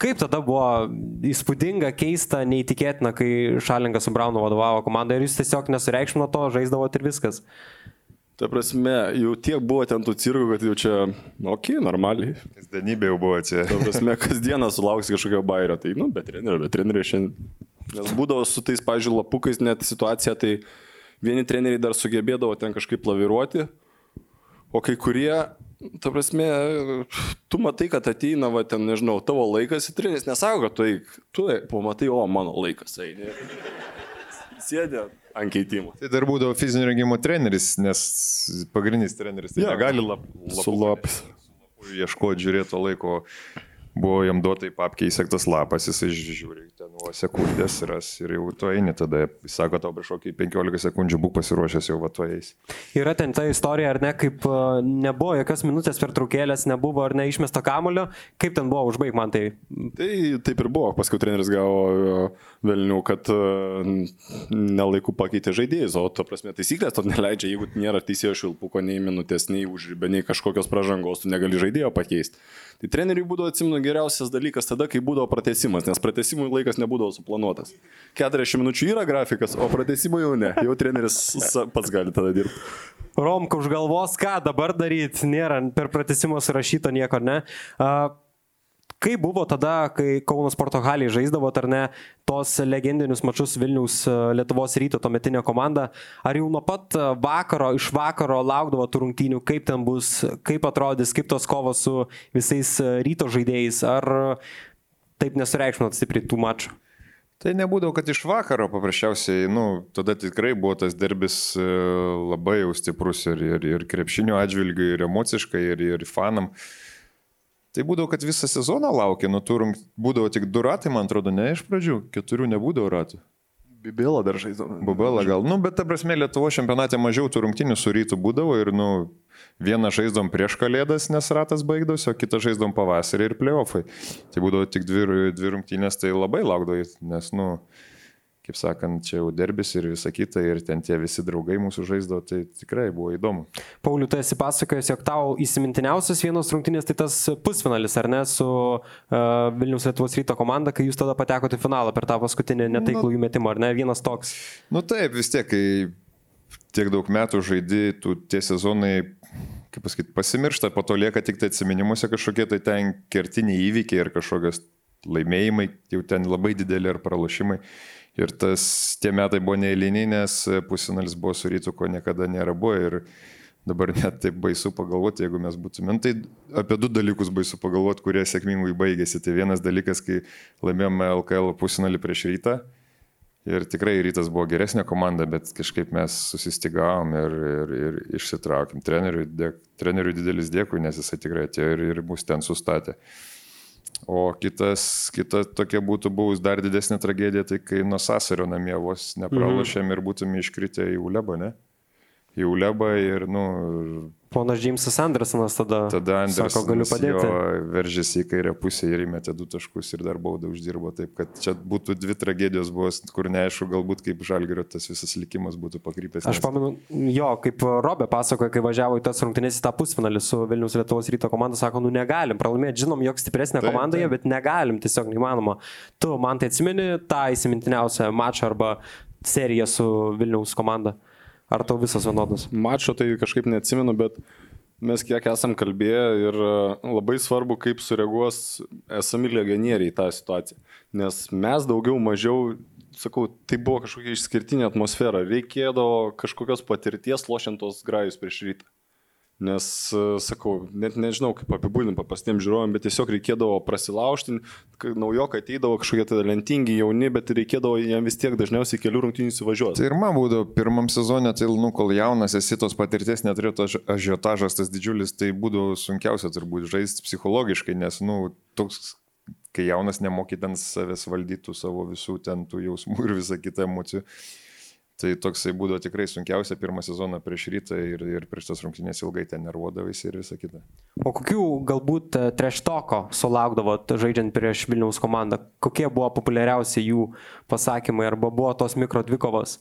Kaip tada buvo įspūdinga, keista, neįtikėtina, kai Šalingas su Braunu vadovavo komandai ir jūs tiesiog nesureikšmino to, žaisdavot ir viskas. Ta prasme, jau tiek buvo ten tų cirkų, kad jau čia, nu, okay, normaliai. Kasdienybė jau buvo čia. Ta prasme, kasdieną sulauks kažkokio bairio. Tai, nu, bet trenerio, bet trenerio šiandien. Nes būdavo su tais, pažiūrėjau, lapukais net situacija, tai vieni treneriai dar sugebėdavo ten kažkaip laviruoti, o kai kurie, ta prasme, tu matai, kad ateina, va, ten, nežinau, tavo laikas į treneris, nesako, kad tu eik, tu eik, pamatai, o mano laikas eini. Sėdė ant keitimo. Tai dar būdavo fizinio rengimo treneris, nes pagrindinis treneris tai Jo. negali lap, Su lapais. ieškoti žiūrėto laiko. Buvo jam duotai papkiai įsektas lapas, jisai ži- žiūri, ten nuo sekundės ras ir jau tu eini tada. Jis sako tau prieš kokį 15 sekundžių būk pasiruošęs jau va to eis. Yra ten ta istorija, ar ne, kaip nebuvo jokios minutės per traukėlės, nebuvo ar ne išmesto kamulio, kaip ten buvo, užbaig man tai. Tai taip ir buvo, paskui treneris gavo vėlinių, kad nelaikų pakeitė žaidėjus, o to prasme taisyklės to neleidžia, jeigu nėra teisėjo šilpuko, nei minutės, nei užribė, nei kažkokios pažangos, tu negali žaidėjo pakeisti. Tai treneriui būdavo atsimenu geriausias dalykas tada, kai būdavo pratesimas, nes pratesimui laikas nebūdavo suplanuotas. 40 minučių yra grafikas, o pratesimui jau ne, jau treneris pats gali tada dirbti. Romka už galvos, ką dabar daryti, nėra per pratesimą surašyto nieko, ne. A, Kaip buvo tada, kai Kauno sporto haliai žaisdavo, ar ne, tos legendinius mačius Vilniaus a, Lietuvos ryto tuometinė komanda, ar jau nuo pat a, vakaro, iš vakaro laukdavo tų rungtynių, kaip ten bus, kaip atrodys, kaip tos kovos su visais a, ryto žaidėjais, ar taip nesureikšminot stipriai tų mačų? Tai nebūdavo, kad iš vakaro paprasčiausiai, nu, tada tikrai buvo tas derbis e, labai jau stiprus ir, ir, ir krepšinio atžvilgiu, ir emociškai, ir, ir fanam. Tai būdavo, kad visą sezoną laukė, nu, turum, būdavo tik du ratai, man atrodo, ne iš pradžių, keturių nebūdavo ratų. Bibėlą dar žaidžiam. Bubelą gal, nu, bet ta prasme Lietuvo čempionate mažiau tų rungtinių su rytų būdavo ir, nu, vieną žaidom prieš kalėdas, nes ratas baigdavosi, o kitą žaidom pavasarį ir playoffai. Tai būdavo tik dvi, dvi rungtinės, tai labai laukdavai, nes, nu, kaip sakant, čia jau derbis ir visa kita, ir ten tie visi draugai mūsų žaisdavo, tai tikrai buvo įdomu. Pauliu, tu esi pasakojęs, jog tau įsimintiniausias vienos rungtynės tai tas pusfinalis, ar ne, su uh, Vilnius Lietuvos ryto komanda, kai jūs tada patekote į finalą per tą paskutinį netaiklų įmetimą, ar ne, vienas toks. Nu taip, vis tiek, kai tiek daug metų žaidži, tu tie sezonai, kaip pasakyti, pasimiršta, po to lieka tik tai atsiminimuose kažkokie tai ten kertiniai įvykiai ir kažkokios laimėjimai, jau ten labai dideli ar pralašymai. Ir tas, tie metai buvo neįliniai, nes pusinalis buvo su rytu, ko niekada nėra buvo. Ir dabar net taip baisu pagalvoti, jeigu mes būtumėm. Tai apie du dalykus baisu pagalvoti, kurie sėkmingai baigėsi. Tai vienas dalykas, kai laimėjome LKL pusinalį prieš rytą. Ir tikrai rytas buvo geresnė komanda, bet kažkaip mes susistigavom ir, ir, ir išsitraukėm. Treneriui, dėk, treneriui didelis dėkui, nes jisai tikrai atėjo ir, ir mus ten sustatė. O kitas, kita tokia būtų buvus dar didesnė tragedija, tai kai nuo Sasario namie vos nepralošėm mhm. ir būtume iškritę į Ulebą, ne? Į Ulebą ir, nu, Ponas Džeimsas Andersonas tada, tada Andersonas sako, galiu padėti. Veržėsi į kairę pusę ir įmetė du taškus ir dar baudą uždirbo. Taip, kad čia būtų dvi tragedijos, buvo, kur neaišku, galbūt kaip žalgerio tas visas likimas būtų pakrypęs. Aš pamenu, jo, kaip Robė pasakoja, kai važiavo į tas rungtynės į tą pusfinalį su Vilnius Lietuvos ryto komanda, sako, nu negalim pralaimėti, žinom, jog stipresnė taip, komanda, taip. bet negalim, tiesiog neįmanoma. Tu man tai atsimeni tą įsimintiniausią mačą arba seriją su Vilniaus komanda? Ar tau visas vienodas? Mačo tai kažkaip neatsimenu, bet mes kiek esam kalbėję ir e, labai svarbu, kaip sureaguos esami legionieriai į tą situaciją. Nes mes daugiau mažiau, sakau, tai buvo kažkokia išskirtinė atmosfera. Reikėdavo kažkokios patirties lošiantos grajus prieš rytą. Nes, e, sakau, net nežinau, kaip apibūdinti paprastiem žiūrovam, bet tiesiog reikėdavo prasilaužti, naujokai ateidavo kažkokie talentingi jauni, bet reikėdavo jam vis tiek dažniausiai kelių rungtynių įsivažiuoti. Tai ir man būdavo pirmam sezonė, tai, nu, kol jaunas esi tos patirties, neturėjo ažiotažas tas didžiulis, tai būdavo sunkiausia turbūt žaisti psichologiškai, nes, nu, toks kai jaunas nemokytant savęs valdytų savo visų ten tų jausmų ir visą kitą emocijų. Tai toksai būdavo tikrai sunkiausia pirmą sezoną prieš rytą ir, ir prieš tas rungtynės ilgai ten nervuodavai ir visa kita. O kokių galbūt e, treštoko sulaukdavot žaidžiant prieš Vilniaus komandą? Kokie buvo populiariausi jų pasakymai arba buvo tos mikro dvikovos?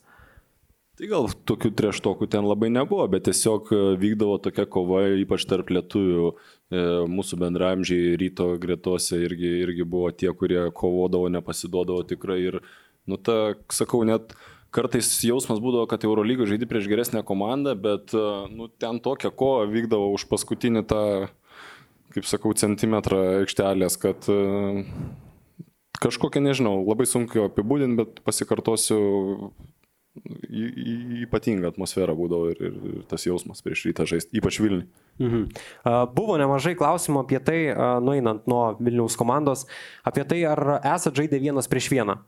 Tai gal tokių treštokų ten labai nebuvo, bet tiesiog e, vykdavo tokia kova, ypač tarp lietuvių, e, mūsų bendramžiai ryto gretose irgi, irgi buvo tie, kurie kovodavo, nepasiduodavo tikrai ir, nu, ta, sakau, net kartais jausmas būdavo, kad Eurolygoje žaidži prieš geresnę komandą, bet e, nu, ten tokia kova vykdavo už paskutinį tą, kaip sakau, centimetrą aikštelės, kad e, kažkokia, nežinau, labai sunku apibūdinti, bet pasikartosiu, ypatinga atmosfera būdavo ir, ir, ir tas jausmas prieš rytą žaisti, ypač Vilniui. Mhm. Buvo nemažai klausimų apie tai, nueinant nuo Vilniaus komandos, apie tai, ar esat žaidę vienas prieš vieną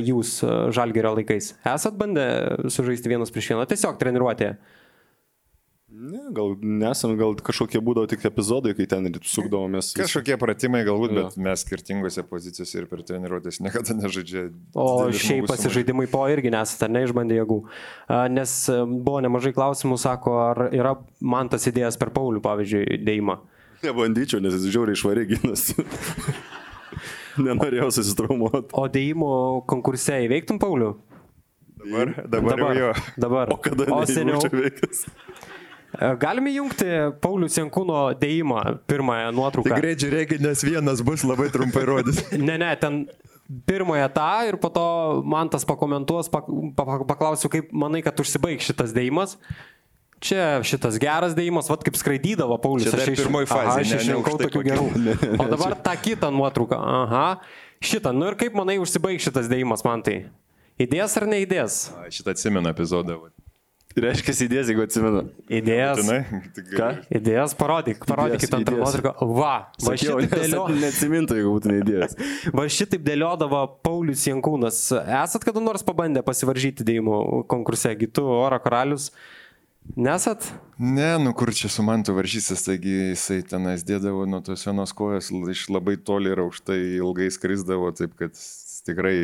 jūs žalgerio laikais. Esat bandę sužaisti vienas prieš vieną, tiesiog treniruotėje. Ne, gal nesam, gal kažkokie būdavo tik epizodai, kai ten sukdavomės. Kažkokie pratimai galbūt, ja. bet mes skirtingose pozicijose ir per treniruotės niekada nežaidžia. O šiaip pasižaidimai po irgi nesate, neišbandė jėgų. Nes buvo nemažai klausimų, sako, ar yra man tas idėjas per Paulių, pavyzdžiui, dėjimą. Nebandyčiau, nes jis žiauriai išvarė ginas. Nenorėjau susitraumuoti. O dėjimo konkurse įveiktum Paulių? Dabar, dabar, dabar jo. Dabar. O kada o seniau? E, galime jungti Paulius Jankūno dėjimą, pirmąją nuotrauką. Tai greit žiūrėkit, nes vienas bus labai trumpai rodys. ne, ne, ten pirmąją tą ir po to man tas pakomentuos, pak, paklausiu, kaip manai, kad užsibaigs šitas dėjimas. Čia šitas geras dėjimas, vad kaip skraidydavo Paulius. Aš pirmoji fazė. Aš išrinkau tokių gerų. O dabar tą kitą nuotrauką. Aha. Šitą. Nu ir kaip manai užsibaigs šitas dėjimas man tai? Įdės ar neįdės? Šitą atsimenu epizodą. Reiškia, idėjas, jeigu atsimenu. Idėjas. Ką? Idėjas, parodyk, parodykit antrą nuotrauką. Va, va šitaip dėlio... Neatsimintų, jeigu būtų idėjas. Va šitaip dėliodavo Paulius Jankūnas. Esat kada nors pabandę pasivaržyti dėjimų konkurse, Gitu oro karalius? Nesat? Ne, nu kur čia su mantu varžysis, taigi jisai tenais dėdavo nuo tos vienos kojos iš labai toli ir aukštai ilgai skrisdavo, taip kad tikrai,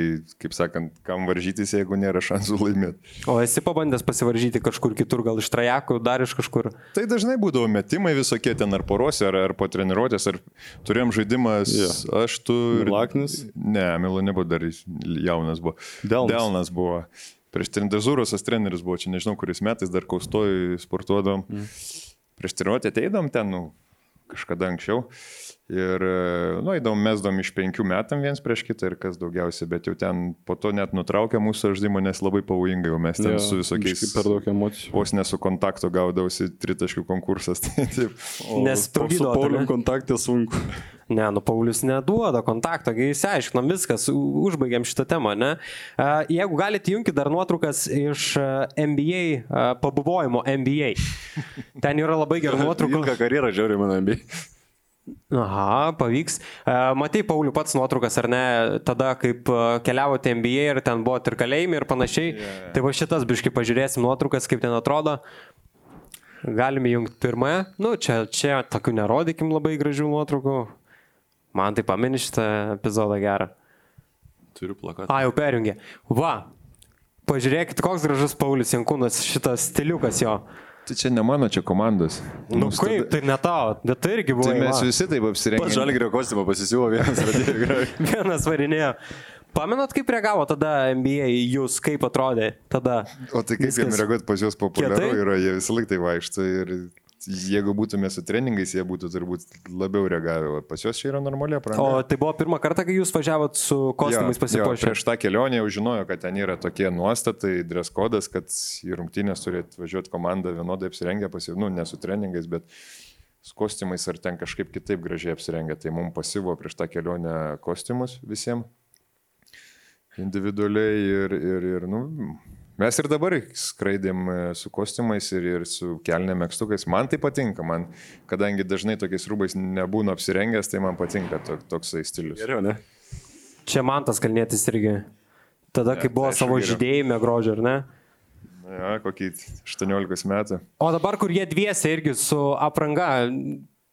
kaip sakant, kam varžytis, jeigu nėra šansų laimėti. O esi pabandęs pasivaržyti kažkur kitur, gal iš trajakų, dar iš kažkur? Tai dažnai būdavo metimai visokie ten ar porose, ar, ar po treniruotės, ar turėjom žaidimas, yeah. aš tu... Milaknis? Ne, Milo nebuvo dar jaunas buvo. Delnas, Delnas buvo. Prieš Trendezūros treneris buvo, čia nežinau, kuris metais dar kaustoj sportuodom. Mm. Prieš treniruotę ateidom ten, nu, kažkada anksčiau. Ir, e, nu, įdom, mesdom iš penkių metam viens prieš kitą ir kas daugiausia, bet jau ten po to net nutraukė mūsų žaidimą, nes labai pavojingai, jau mes ten Jo, su visokiais... per daug emocijų. Vos nesu kontakto gaudausi tritaškių konkursas. Tai, taip. O Nes su ne? kontaktė sunku. Ne, nu Paulius neduoda kontakto, kai įsiaiškinom viskas, u- užbaigėm šitą temą, ne? Jeigu galite, jungti dar nuotraukas iš NBA, pabuvojimo NBA. Ten yra labai gerų nuotraukų. Ilgą karjerą žiūri mano ambi. Aha, pavyks. E, Matai, Pauliu, pats nuotraukas, ar ne, tada, kaip e, keliavote NBA ir ten buvo ir kalėjimai ir panašiai. Yeah. Tai va šitas, biškai, pažiūrėsim nuotraukas, kaip ten atrodo. Galime jungti pirmąją. Nu, čia, čia tokių nerodykim labai gražių nuotraukų. Man tai pameni šitą epizodą gerą. Turiu plakatą. A, jau perjungė. Va. Pažiūrėkit, koks gražus Paulius Jankūnas, šitas stiliukas jo. Tai čia ne mano, čia komandos. Nu Mums kaip, tai ne tau, bet tai irgi buvo. Tai mes va. visi taip Pats apsirengę. žalgerio kostiumą pasisiūvo vienas. Vienas varinėjo. Pamenat, kaip reagavo tada NBA į jūs, kaip atrodė tada? O tai kaip jiems Viskas reaguoti pas juos populiaru yra, jie visą laiką tai vaikšto ir jeigu būtume su treningais, jie būtų turbūt labiau reagavę. O Pas juos čia yra normaliai O apranga. tai buvo pirmą kartą, kai jūs važiavot su kostiumais pasipuošę. prieš tą kelionę jau žinojo, kad ten yra tokie nuostatai, dress kodas, kad į rungtynės turi atvažiuoti komanda vienodai apsirengę, pasi... nu, ne su treningais, bet su kostiumais ar ten kažkaip kitaip gražiai apsirengę. Tai mums pasivo prieš tą kelionę kostiumus visiems individualiai ir, ir, ir nu, mes ir dabar skraidėm e, su kostiumais ir, ir su kelnėm mėgstukais. Man tai patinka, man, kadangi dažnai tokiais rūbais nebūnu apsirengęs, tai man patinka to, toksai stilius. Geriau, ne? Čia man tas kalnėtis irgi. Tada, kai Ne, buvo tai savo geriau. žydėjime grožio, ar ne? Ja, kokį 18 metų. O dabar, kur jie dviese irgi su apranga,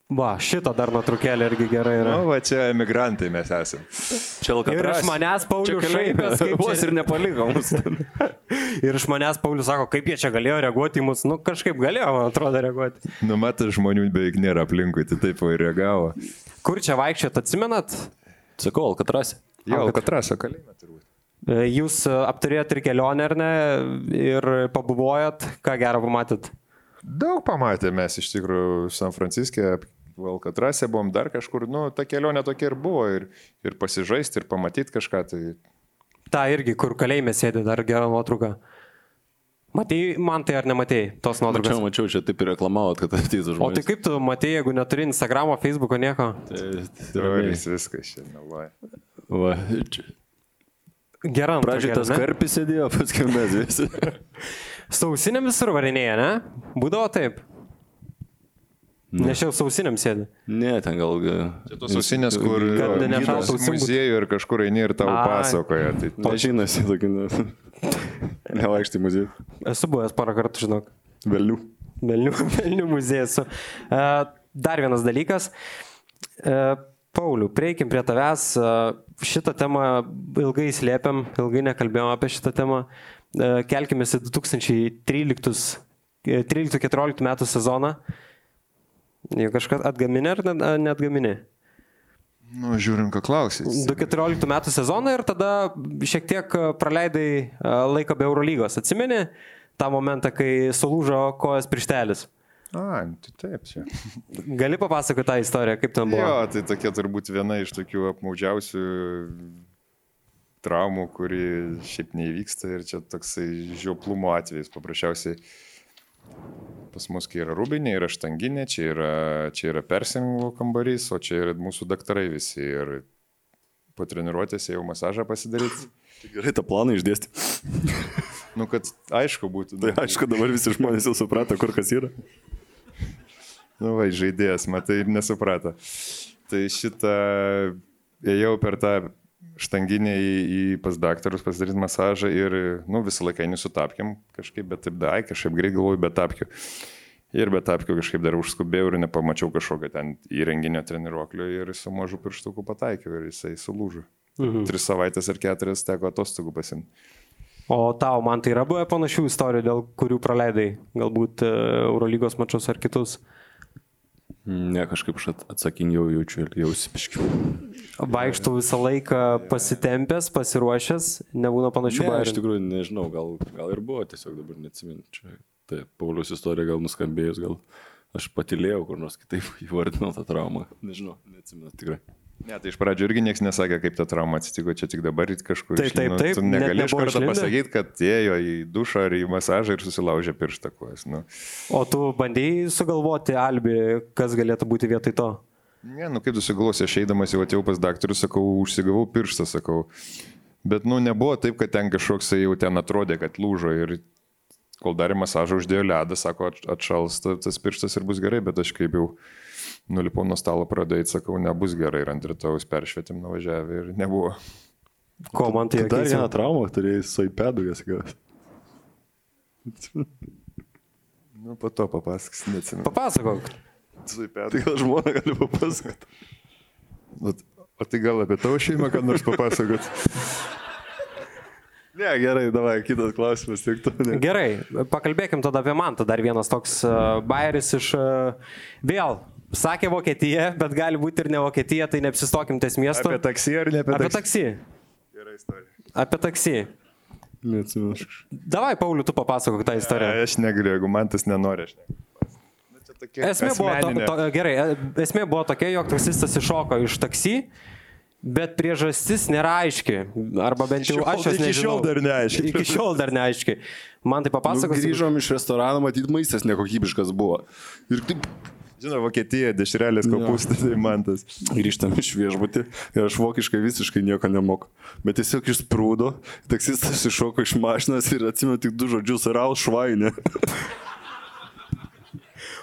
va, šito dar nuotraukėlė irgi gerai yra. Na, va čia emigrantai mes esame. Čia Ir iš manęs Paulius šaipės, kaip Vos čia- ir nepaliko mus. Ir iš manęs Paulius sako, kaip jie čia galėjo reaguoti į mus. Nu, kažkaip galėjo, man atrodo, reaguoti. Nu, matai, žmonių beveik nėra aplinkui, tai taip ir reagavo. Kur čia vaikščiat, atsimenat? Sakau, Alkatrasi. Jo, Alkatraso kalėjime turbūt. E, Jūs e, aptarėt ir kelionę, ar ne? Ir pabuvojat, ką gero pamatėt? Daug pamatėme mes iš tikrųjų San Franciske, Alkatrase buvom dar kažkur, nu, ta kelionė tokia ir buvo, ir, ir pasižaisti, ir pamatyti kažką, tai Ta irgi, kur kalėjime sėdi, dar gera nuotrauka. Matei, man tai ar nematei tos nuotraukos? Mačiau, mačiau, čia taip ir reklamavot, kad ateitų O žmonės. tai kaip tu matei, jeigu neturi Instagramo, Facebooko, nieko? Tai, tai teorijas viskas šiandien. Va. Va, čia. Geram. Pradžiai tas karpis sėdėjo, paskui mes visi. Sausinėm visur varinėje, ne? Būdavo taip. Nes jau sausinėm sėdi. Ne, ten gal... Čia tos ausinės, kur Kad jo, nenešautų gydas ausim būt- muziejų ir kažkur eini ir tau Ai. pasakoja. Tai Mažinasi tokį... ne- Nevaikštai muziejų. Esu buvęs porą kartų, žinok. Velnių. Melnių, Melnių muziejus. E, dar vienas dalykas. E, Pauliu, prieikim prie tavęs. E, Šitą temą ilgai slėpiam, ilgai nekalbėjom apie šitą temą. E, Kelkime į 2013 e, 13-14 metų sezoną. Jau kažką atgaminė ar neatgaminė? nu, žiūrim, ką klausys. 2014 metų sezoną ir tada šiek tiek e, praleidai e, laiką be Eurolygos. Atsimeni tą momentą, kai sulūžo kojas prištelis? A, tai taip, čia. Gali papasakoti tą istoriją, kaip ten buvo? Jo, tai tokia turbūt viena iš tokių apmaudžiausių traumų, kuri šiaip neįvyksta ir čia toksai žioplumo atvejis. Paprasčiausiai pas mus, kai yra rūbinė, yra štanginė, čia yra, čia yra persingų kambarys, o čia yra mūsų daktarai visi. Ir po treniruotėse jau masažą pasidaryti. Gerai, tą planą išdėsti. Nu, kad aišku būtų. Tai aišku, dabar visi žmonės jau suprato, kur kas yra. Nu, va, žaidėjas, matai, nesuprato. Tai šitą ėjau per tą štanginę į, į pas daktarus pasidaryti masažą ir, nu, visą laiką eini su tapkiam kažkaip, bet taip, dai, kažkaip greit galvoju, bet tapkiu. Ir be tapkių kažkaip dar užskubėjau ir nepamačiau kažkokio ten įrenginio treniruoklio ir su mažu pirštuku pataikiau ir jisai sulūžo. Mhm. Tris savaitės ar keturias teko atostogų pasimti. O tau, man tai yra buvę panašių istorijų, dėl kurių praleidai galbūt e, Eurolygos mačius ar kitus. Ne, kažkaip aš at- atsakingiau jaučiu ir jau sipiškiau. Vaikštų visą laiką pasitempęs, pasiruošęs, nebūna panašių Ne, aš bairių. tikrųjų nežinau, gal, gal ir buvo, tiesiog dabar neatsimenu. Čia, tai Paulius istorija gal nuskambėjus, gal Aš patilėjau, kur nors kitaip įvardinau tą traumą. Nežinau, neatsimenu tikrai. Ne, tai iš pradžių irgi niekas nesakė, kaip ta trauma atsitiko, čia tik dabar kažkur. Taip, taip, taip, Tu net negali iš karto pasakyti, kad ėjo į dušą ar į masažą ir susilaužė pirštą kojas. Nu. O tu bandėjai sugalvoti, Albi, kas galėtų būti vietoj to? Ne, nu kaip tu sugalvosi, aš eidamas jau atėjau pas daktarų, sakau, užsigavau pirštą, sakau. Bet, nu, nebuvo taip, kad ten kažkoks jau ten atrodė, kad lūžo ir kol darė masažą, uždėjo ledą, sako, at- atšals ta- tas pirštas ir bus gerai, bet aš kaip jau nulipau nuo stalo pradėjai, sakau, nebus gerai ir ant rytojus peršvietim nuvažiavę ir nebuvo. Ko man tai Dar vieną traumą turėjai su iPad'u, jas gavęs. Nu, po to papasakos, neatsimenu. Papasakok. Tai gal žmona gali papasakoti. O, tai gal apie tavo šeimą, kad nors papasakot? Ne, gerai, davai, kitas klausimas, tik tu. Ne. Gerai, pakalbėkim tada apie Mantą. Dar vienas toks uh, bairis iš... Uh, vėl, sakė Vokietija, bet gali būti ir ne Vokietija, tai neapsistokim ties miestu. Apie taksi ar ne apie, apie taksi. Gerai istorija. Apie taksi. Neatsimenu. Davai, Pauliu, tu papasakok tą istoriją. Aš negaliu, jeigu man tas nenori, aš negaliu. Nu, Esmė buvo, to, to, gerai, e, esmė buvo tokia, jog taksistas iššoko iš taksi, bet priežastis nėra aiški. Arba bent jau aš jos iki šiol dar neaiški. Iki šiol dar neaiški. Man tai Nu, papasakos. grįžom iš restorano, matyt, maistas nekokybiškas buvo. Ir taip Žinau, Vokietija, dešrelės kopūstai, tai man tas. grįžtam iš viešbutį ir aš vokiškai visiškai nieko nemoku. Bet tiesiog išsprūdo, taksistas iššoko iš mašinos ir atsimenu tik du žodžius - raus švainė.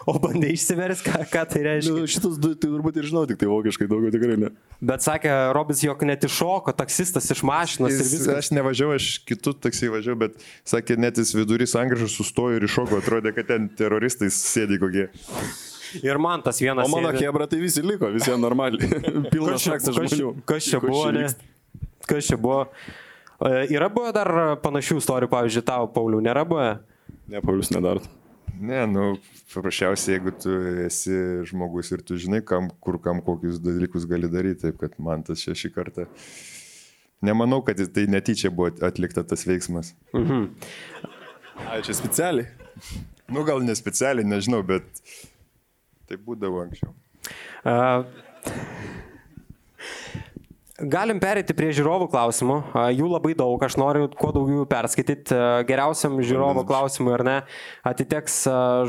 O bandai išsiversti, ką, ką tai reiškia. Nu, šitas du, tai turbūt ir žinau, tik tai vokiškai daugiau tikrai ne. Bet sakė Robis, jog net iššoko taksistas iš mašinos ir Jis, viskas. aš nevažiavau, aš kitų taksi važiavau, bet sakė, net jis vidury sangražų sustojo ir iššoko, atrodė, kad ten teroristai sėdi kokie. Ir man tas vienas. O mano hebra tai visi liko, visi normaliai. Pilnas šaksas kas čia- žmonių. Kas čia buvo? Kas čia buvo? E, Yra buvę dar panašių istorijų, pavyzdžiui, tau, Paulių, nėra buvę? Ne, Paulius nedaro. Ne, nu, paprasčiausiai, jeigu tu esi žmogus ir tu žinai, kam, kur kam kokius dalykus gali daryti, taip kad man tas čia šį kartą. Nemanau, kad tai netyčia buvo atlikta tas veiksmas. Ai, čia specialiai. Nu, gal ne specialiai, nežinau, bet tai būdavo anksčiau. A, Galim perėti prie žiūrovų klausimų. Jų labai daug, aš noriu kuo daugiau jų perskaityti. Geriausiam žiūrovo klausimui, ar ne, atiteks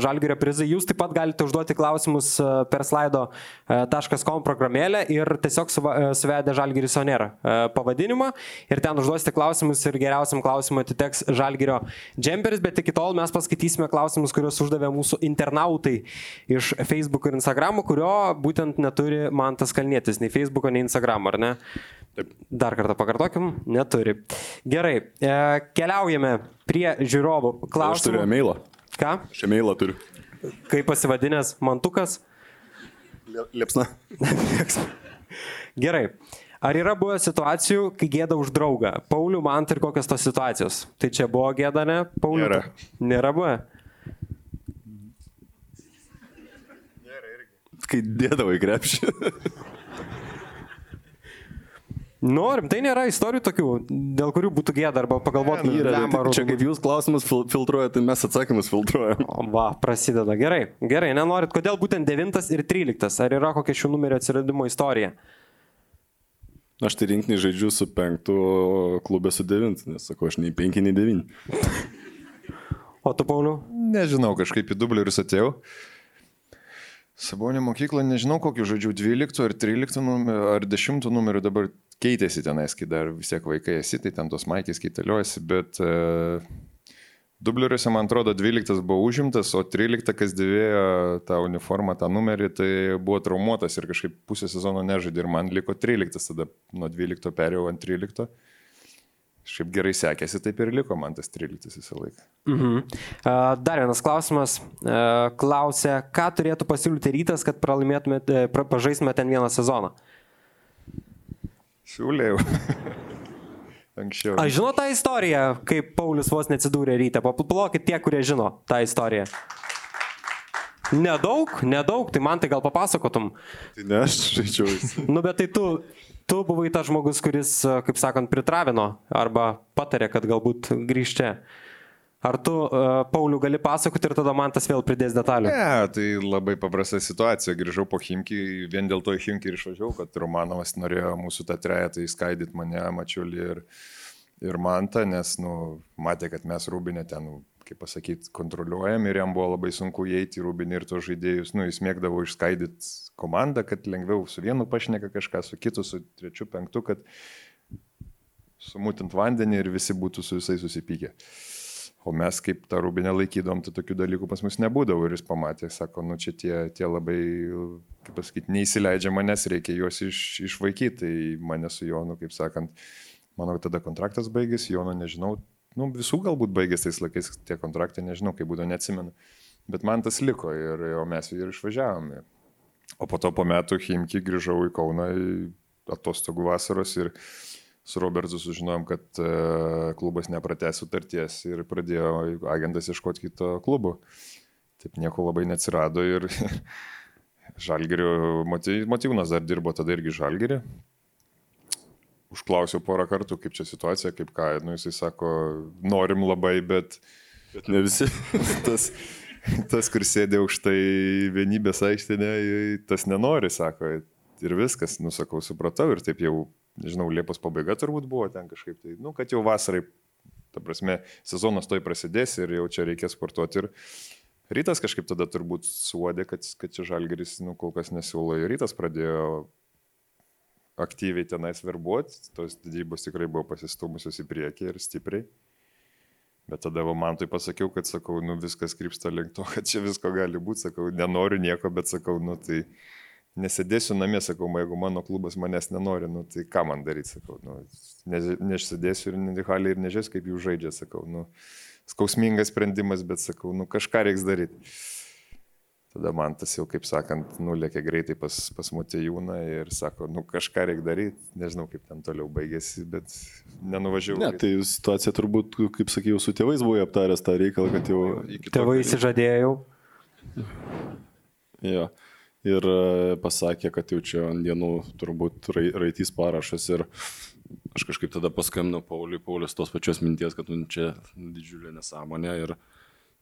žalgerio prizai. Jūs taip pat galite užduoti klausimus per slaido.com programėlę ir tiesiog suvedę žalgeris onera pavadinimą ir ten užduosite klausimus ir geriausiam klausimui atiteks žalgerio džemperis, bet iki tol mes paskaitysime klausimus, kuriuos uždavė mūsų internautai iš Facebook ir Instagram, kurio būtent neturi man tas kalnėtis, nei Facebook, nei Instagram, ar ne? Taip. Dar kartą pakartokim, neturi. Gerai, e, keliaujame prie žiūrovų Aš turiu klausimų. emailą. Ką? Aš emailą turiu. Kaip pasivadinęs Mantukas? Liepsna. Gerai. Ar yra buvę situacijų, kai gėda už draugą? Paulių, man ir kokios tos situacijos? Tai čia buvo gėda, ne? Paulių? Nėra. Nėra buvę? Kai dėdavai krepšį. Norim, tai nėra istorijų tokių, dėl kurių būtų gėda arba pagalvotum, Yra, lemba čia kaip jūs klausimus fil filtruojate, tai mes atsakymus filtruojam. O, Va, prasideda. Gerai, gerai, nenorit, kodėl būtent 9 ir 13? Ar yra kokia šių numerių atsiradimo istorija? Aš tai rinkinį žaidžiu su penktu, klube su devintu, nes sakau, aš nei penki, nei devyni. O tu, Pauliu? Nežinau, kažkaip į dublerius atėjau. Sabonio mokyklą, nežinau, kokiu žodžiu, 12 ar 13 numerių, ar 10 numerių dabar keitėsi tenais, kai dar vis tiek vaikai esi, tai ten tos maikės keitaliuosi, bet e, dubleriuose, man atrodo, 12 buvo užimtas, o 13, kas dėvėjo tą uniformą, tą numerį, tai buvo traumuotas ir kažkaip pusę sezono nežaidė ir man liko 13, tada nuo 12 perėjau ant 13. Šiaip gerai sekėsi, taip ir liko man tas 13 visą laiką. Mhm. Dar vienas klausimas. A, Klausia, ką turėtų pasiūlyti rytas, kad pralaimėtumėte, pra- pažaistumėte ten vieną sezoną? Siūlėjau. Anksčiau. Aš žinau tą istoriją, kaip Paulius vos neatsidūrė ryte. Paplokit tie, kurie žino tą istoriją. Nedaug, nedaug, tai man tai gal papasakotum. Tai ne, aš žaidžiau. Nu, bet tai tu, tu buvai tas žmogus, kuris, kaip sakant, pritravino arba patarė, kad galbūt grįžti čia. Ar tu, uh, Pauliu, gali pasakoti ir tada man tas vėl pridės detalių? Ne, tai labai paprasta situacija. Grįžau po Himki, vien dėl to į Himki ir išvažiavau, kad Romanovas norėjo mūsų tą trejetą įskaidyti mane, Mačiulį ir, ir Mantą, nes, nu, matė, kad mes Rūbinė ten, nu, kaip pasakyti, kontroliuojam ir jam buvo labai sunku įeiti į Rūbinį ir tos žaidėjus, nu, jis mėgdavo išskaidyti komandą, kad lengviau su vienu pašneka kažką, su kitu, su trečiu, penktu, kad sumutint vandenį ir visi būtų su visais susipykę. O mes kaip tą rūbinę laikydom, tai tokių dalykų pas mus nebūdavo ir jis pamatė, sako, nu čia tie, tie labai, kaip pasakyti, neįsileidžia manęs, reikia juos iš, išvaikyti. Tai mane su Jonu, kaip sakant, manau, tada kontraktas baigėsi, Jono nežinau, nu visų galbūt baigėsi tais laikais tie kontraktai, nežinau, kaip būdavo, neatsimenu. Bet man tas liko ir mes ir išvažiavome. O po to po metų Himki grįžau į Kauną atostogų vasaros ir su Robertu sužinojom, kad e, klubas nepratęs sutarties ir pradėjo agentas ieškoti kito klubo. Taip nieko labai neatsirado ir Žalgerio motyvūnas dar dirbo tada irgi Žalgerį. Užklausiau porą kartų, kaip čia situacija, kaip ką. Nu, jisai sako, norim labai, bet, bet ne visi. tas, tas, kur sėdė už tai vienybės aikštinė, tas nenori, sako. Ir viskas, nusakau, supratau ir taip jau nežinau, Liepos pabaiga turbūt buvo ten kažkaip tai, nu, kad jau vasarai, ta prasme, sezonas toj prasidės ir jau čia reikia sportuoti. Ir rytas kažkaip tada turbūt suodė, kad, kad čia žalgeris, nu, kol kas nesiūlo. Ir rytas pradėjo aktyviai tenais verbuoti, tos didybos tikrai buvo pasistumusios į priekį ir stipriai. Bet tada man tai pasakiau, kad sakau, nu viskas krypsta link to, kad čia visko gali būti, sakau, nenoriu nieko, bet sakau, nu tai nesėdėsiu namie, sakau, jeigu mano klubas manęs nenori, nu, tai ką man daryti, sakau, nu, neišsėdėsiu ir nedihaliai ir nežiūrės, kaip jų žaidžia, sakau, nu, skausmingas sprendimas, bet sakau, nu, kažką reiks daryti. Tada man tas jau, kaip sakant, nulėkė greitai pas, pas Motėjūną ir sako, nu kažką reikia daryti, nežinau kaip ten toliau baigėsi, bet nenuvažiavau. Ne, tai situacija turbūt, kaip sakiau, su tėvais buvo aptaręs tą reikalą, kad jau... Tėvai įsižadėjau. Jo ir e, pasakė, kad jau čia ant dienų turbūt raitys parašas ir aš kažkaip tada paskambinau Pauliui, Paulius tos pačios minties, kad nu, čia didžiulė nesąmonė ir,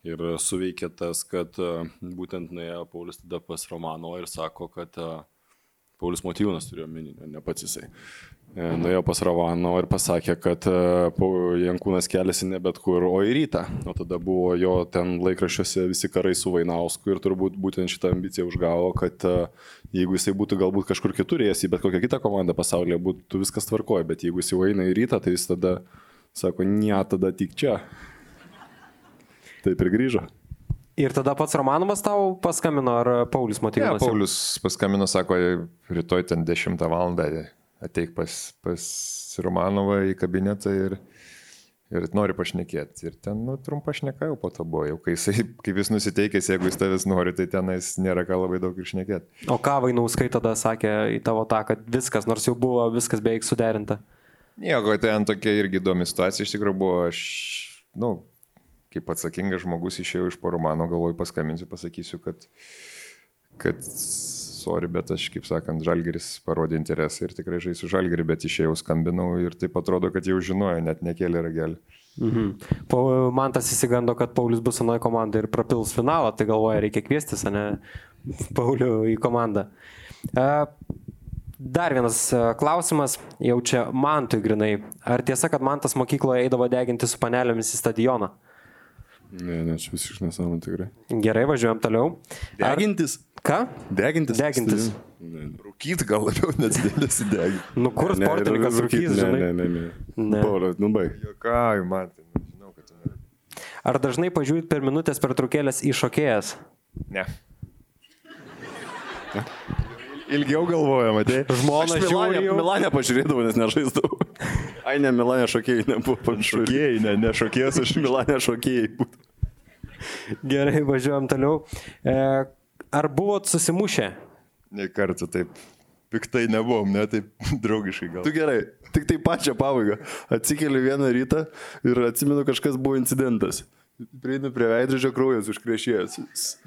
ir suveikė tas, kad e, būtent nuėjo Paulius tada pas Romano ir sako, kad uh, Paulius Motyvūnas turėjo minį, ne pats jisai. E, nuėjo pas Ravano ir pasakė, kad e, Jankūnas keliasi ne bet kur, o į rytą. O tada buvo jo ten laikraščiuose visi karai su Vainausku ir turbūt būtent šitą ambiciją užgavo, kad e, jeigu jisai būtų galbūt kažkur kitur ėjęs į bet kokią kitą komandą pasaulyje, būtų viskas tvarkoja, bet jeigu jis jau eina į rytą, tai jis tada sako, ne, tada tik čia. Taip ir grįžo. Ir tada pats Romanovas tau paskambino, ar Paulius motyvavo? Ne, Paulius paskambino, sako, rytoj ten 10 val. ateik pas, pas Romanovą į kabinetą ir, ir nori pašnekėti. Ir ten, nu, trumpa šneka jau po to buvo, jau kai jisai, kaip jis nusiteikęs, jeigu jis tavęs nori, tai tenais nėra ką labai daug išnekėti. O ką Vainauskai tada sakė į tavo tą, kad viskas, nors jau buvo viskas beveik suderinta? Nieko, ten tokia irgi įdomi situacija, iš tikrųjų buvo, aš, nu, kaip atsakingas žmogus išėjau iš poro mano, galvoju paskambinsiu, pasakysiu, kad, kad sorry, bet aš, kaip sakant, Žalgeris parodė interesą ir tikrai žaisiu Žalgerį, bet išėjau skambinau ir taip atrodo, kad jau žinojo, net nekėlė ragelį. Mhm. Man tas įsigando, kad Paulius bus anoje komandoje ir prapils finalą, tai galvoja, reikia kviestis, ne Paulių į komandą. Uh, Dar vienas klausimas, jau čia Mantui grinai. Ar tiesa, kad Mantas mokykloje eidavo deginti su panelėmis į stadioną? Ne, ne, čia visiškai nesąmonė tikrai. Gerai, važiuojam toliau. Degintis. Ką? Degintis. Degintis. Rūkyt gal labiau nesidėlėsi deginti. Nu kur ne, sportininkas rūkys, žinai? Ne, ne, ne. ne. Paulio, nu baig. Jokai, man, tai žinau, kad tu ne. Ar dažnai pažiūrėt per minutės per trukėlės į šokėjas? Ne. Ilgiau galvoja, matai. Žmona žiūri. Milanė, Milanė pažiūrėdavau, nes nežaisdavau. Ai, ne, Milanė šokėjai nebuvo panašu. Šokėjai, ne, ne šokėjas, aš Milanė šokėjai būtų. Gerai, važiuojam toliau. E, ar buvot susimušę? Ne kartą taip. Piktai nebuvom, ne taip draugiškai gal. Tu gerai, tik tai pačią pabaigą. Atsikeli vieną rytą ir atsimenu, kažkas buvo incidentas. Prieinu prie veidrodžio kraujas užkrešėjęs.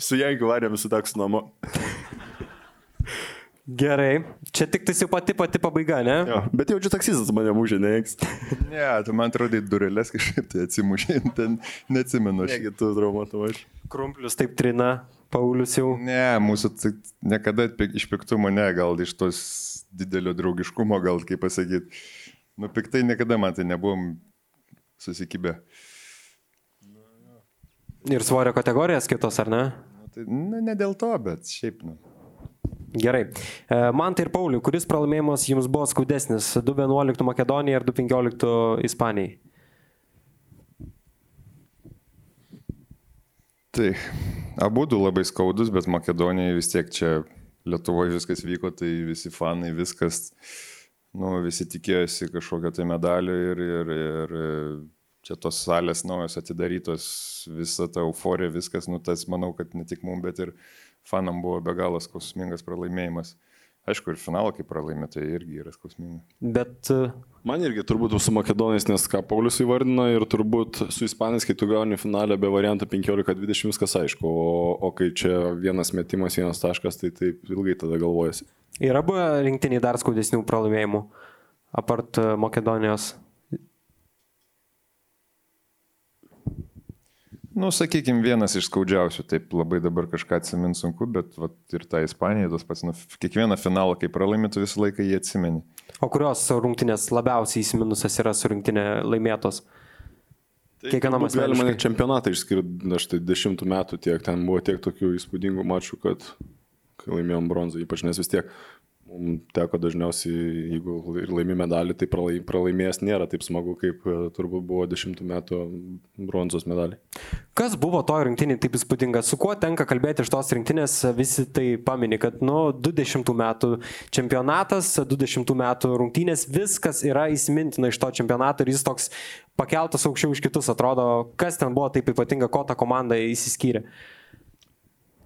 Su Jankiu varėm su taks namo. Gerai. Čia tik tai jau pati pati pabaiga, ne? Jo, bet jaučiu taksistas mane mužė, neeks. Ne, tu man atrodai durelės kažkaip tai atsimušė, ten neatsimenu. Aš. Negi tu traumatu aš. Krumplius taip trina, Paulius jau. Ne, mūsų tai niekada iš piktumo ne, gal iš tos didelio draugiškumo, gal kaip pasakyti. Nu, piktai niekada man tai nebuvom susikibę. Ir svorio kategorijas kitos, ar ne? Nu, tai, nu, ne dėl to, bet šiaip, nu. Gerai. E, Man tai ir Pauliu, kuris pralaimėjimas jums buvo skaudesnis? 2.11 Makedonijai ir 2.15 Ispanijai? Tai abu du labai skaudus, bet Makedonijai vis tiek čia Lietuvoje viskas vyko, tai visi fanai, viskas, nu, visi tikėjosi kažkokio tai medalio ir, ir, ir čia tos salės naujos atidarytos, visa ta euforija, viskas, nu, tas manau, kad ne tik mums, bet ir fanam buvo be galo skausmingas pralaimėjimas. Aišku, ir finalą, kai pralaimė, tai irgi yra skausminga. Bet e, Man irgi turbūt su Makedonais, nes ką Paulius įvardino ir turbūt su Ispanais, kai tu gauni finalę be variantų 15-20 viskas aišku, o, o kai čia vienas metimas, vienas taškas, tai taip ilgai tada galvojasi. yra buvę rinktiniai dar skaudesnių pralaimėjimų, apart e, Makedonijos. Nu, sakykime, vienas iš skaudžiausių, taip labai dabar kažką atsiminti sunku, bet vat, ir ta Ispanija, tas pats, nu, kiekvieną finalą, kai pralaimėtų, visą laiką jį atsimeni. O kurios rungtynės labiausiai įsiminusios yra su rinktinė laimėtos? Kiekvienam Turbūt Galima asmeniškai. net čempionatą išskirti, aš tai dešimtų metų tiek, ten buvo tiek tokių įspūdingų mačų, kad kai laimėjom bronzą, ypač nes vis tiek mums teko dažniausiai, jeigu ir laimi medalį, tai pralai- pralaimėjęs nėra taip smagu, kaip e, turbūt buvo dešimtų metų bronzos medalį. Kas buvo to rinktinė taip įspūdinga? Su kuo tenka kalbėti iš tos rinktinės? Visi tai pamini, kad nuo 20 metų čempionatas, 20 metų rungtynės, viskas yra įsimintina iš to čempionato ir jis toks pakeltas aukščiau už kitus atrodo. Kas ten buvo taip ypatinga, ko ta komanda įsiskyrė?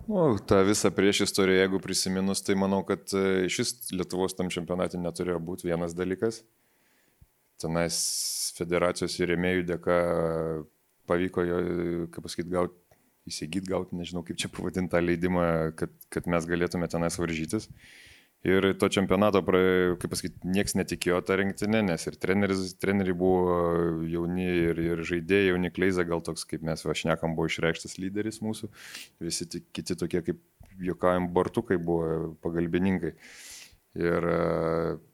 Nu, tą visą prieš istoriją, jeigu prisiminus, tai manau, kad e, šis Lietuvos tam čempionatė neturėjo būti vienas dalykas. Tenais federacijos ir rėmėjų dėka pavyko jo, kaip pasakyti, gauti, įsigyti, gauti, nežinau kaip čia pavadinti tą leidimą, kad, kad mes galėtume tenais varžytis. Ir to čempionato, kaip pasakyti, niekas netikėjo tą rinktinę, nes ir treneris, treneriai buvo jauni ir, ir žaidėjai, jauni kleizai, gal toks, kaip mes vašnekam, buvo išreikštas lyderis mūsų, visi tik, kiti tokie kaip juokavim bortukai buvo pagalbininkai. Ir e,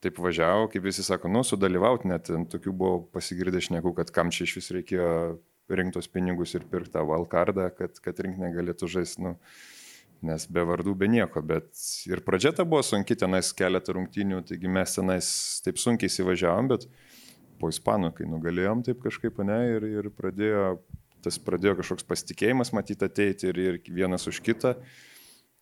taip važiavo, kaip visi sako, nu, sudalyvauti net, tokių buvo pasigirdę šnekų, kad kam čia iš vis reikėjo rinktos pinigus ir pirkti tą valkardą, kad, kad rinkinė galėtų žaisti, nu, nes be vardų, be nieko, bet ir pradžia ta buvo sunki, tenais keletą rungtynių, taigi mes tenais taip sunkiai įsivažiavom, bet po ispanų, kai nugalėjom taip kažkaip, ne, ir, ir pradėjo, tas pradėjo kažkoks pasitikėjimas matyti ateiti ir, ir vienas už kitą.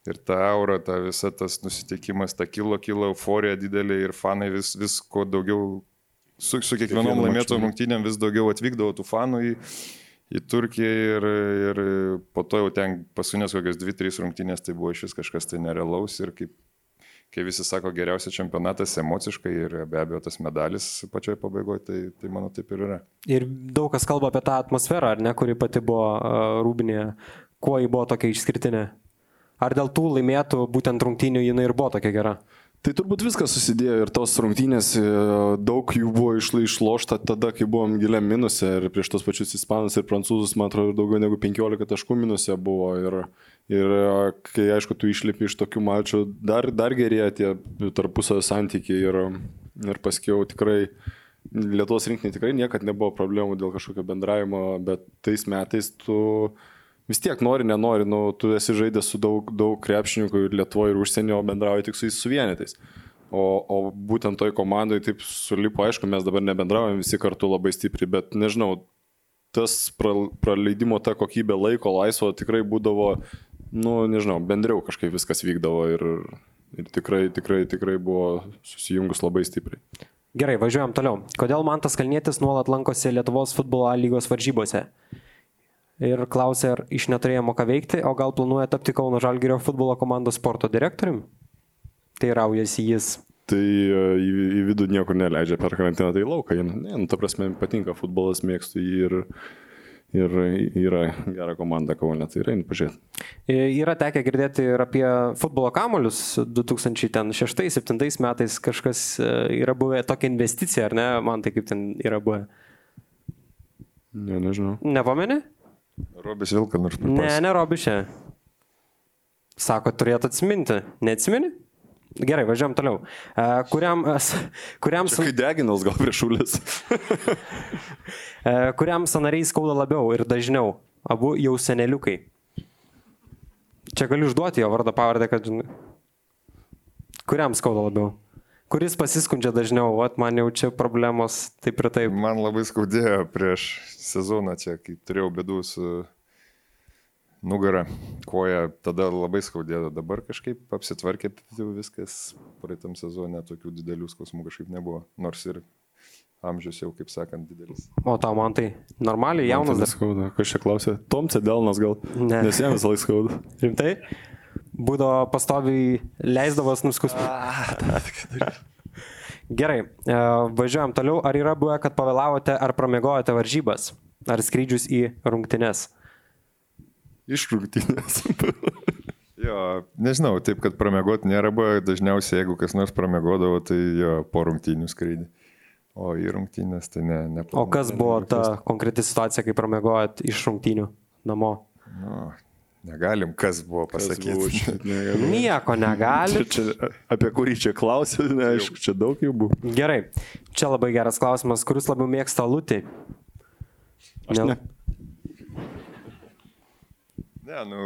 Ir ta aura, ta visa tas nusiteikimas, ta kilo, kilo euforija didelė ir fanai vis, vis kuo daugiau, su, su kiekvienom maču. rungtynėm vis daugiau atvykdavo tų fanų į, į Turkiją ir, ir po to jau ten paskutinės kokias dvi, trys rungtynės tai buvo iš vis kažkas tai nerealaus ir kaip, kai visi sako geriausias čempionatas emociškai ir be abejo tas medalis pačioje pabaigoje, tai, tai mano taip ir yra. Ir daug kas kalba apie tą atmosferą, ar ne, kuri pati buvo rūbinėje. Kuo ji buvo tokia išskirtinė? Ar dėl tų laimėtų būtent rungtynių jinai ir buvo tokia gera? Tai turbūt viskas susidėjo ir tos rungtynės, e, daug jų buvo išlošta tada, kai buvom giliam minuse ir prieš tos pačius ispanus ir prancūzus, man atrodo, daugiau negu 15 taškų minuse buvo. Ir, ir e, kai, aišku, tu išlipi iš tokių mačų, dar, dar gerėja tie tarpusavio santykiai ir, ir paskiau tikrai Lietuvos rinkiniai tikrai niekad nebuvo problemų dėl kažkokio bendravimo, bet tais metais tu vis tiek nori, nenori, nu, tu esi žaidęs su daug, daug krepšininkų ir Lietuvoje, ir užsienio, bendrauji tik su jais suvienytais. O, o būtent toj komandai taip sulipo, aišku, mes dabar nebendraujam visi kartu labai stipriai, bet nežinau, tas pra- praleidimo ta kokybė laiko laisvo tikrai būdavo, nu, nežinau, bendriau kažkaip viskas vykdavo ir, ir tikrai, tikrai, tikrai buvo susijungus labai stipriai. Gerai, važiuojam toliau. Kodėl Mantas Kalnietis nuolat lankosi Lietuvos futbolo lygos varžybose? Ir klausė, ar iš neturėjimo ką veikti, o gal planuoja tapti Kauno Žalgirio futbolo komandos sporto direktoriumi? Tai raujasi jis. Tai e, į, į vidų niekur neleidžia per karantiną, tai lauką. Ne, nu, ta prasme, patinka futbolas, mėgstu jį ir, Ir yra gera komanda Kaune, tai yra, pažiūrėti. Yra tekę girdėti ir apie futbolo kamolius 2006-2007 metais kažkas e, yra buvę tokia investicija, ar ne, man tai kaip ten yra buvę. Ne, nežinau. Nepameni? Robis Vilka nors Ne, ne Robišė. Sako, turėtų atsiminti. Neatsimeni? Gerai, važiuojam toliau. E, kuriam, e, kuriam, Kai deginos gal prieš šulis. e, kuriam sanariai skauda labiau ir dažniau? Abu jau seneliukai. Čia galiu užduoti jo vardą pavardę, kad žinai. Kuriam skauda labiau? Kuris pasiskundžia dažniau, o man jau čia problemos taip ir taip. Man labai skaudėjo prieš sezoną čia, kai turėjau bėdų su nugarą, koja, tada labai skaudėjo, dabar kažkaip apsitvarkė, jau viskas, praeitam sezone tokių didelių skausmų kažkaip nebuvo, nors ir amžius jau, kaip sakant, didelis. O tau man tai normaliai jaunas dar. skauda. Kas čia klausė? Tom Cedelnas gal? Ne. Nes jam visą laiką skauda. Rimtai? Būdavo pastoviai leisdavas nuskus. Gerai, e, važiuojam toliau. Ar yra buvę, kad pavėlavote ar pramiegojote varžybas? Ar skrydžius į rungtynes? Iš rungtynės. Jo, nežinau, taip, kad pramiegot nėra buvę, dažniausiai jeigu kas nors pramiegodavo, tai jo, po rungtynių skraidį. O į rungtynės tai ne. ne O kas buvo ta konkreti situacija, kai pramiegojot iš rungtynių namo? Nu, negalim, kas buvo pasakyti. Nieko negali. Čia, čia, apie kurį čia klausė, neaišku, čia daug jų buvo. Gerai, čia labai geras klausimas. Kuris labiau mėgsta lūtį? Aš ne. Ne, nu,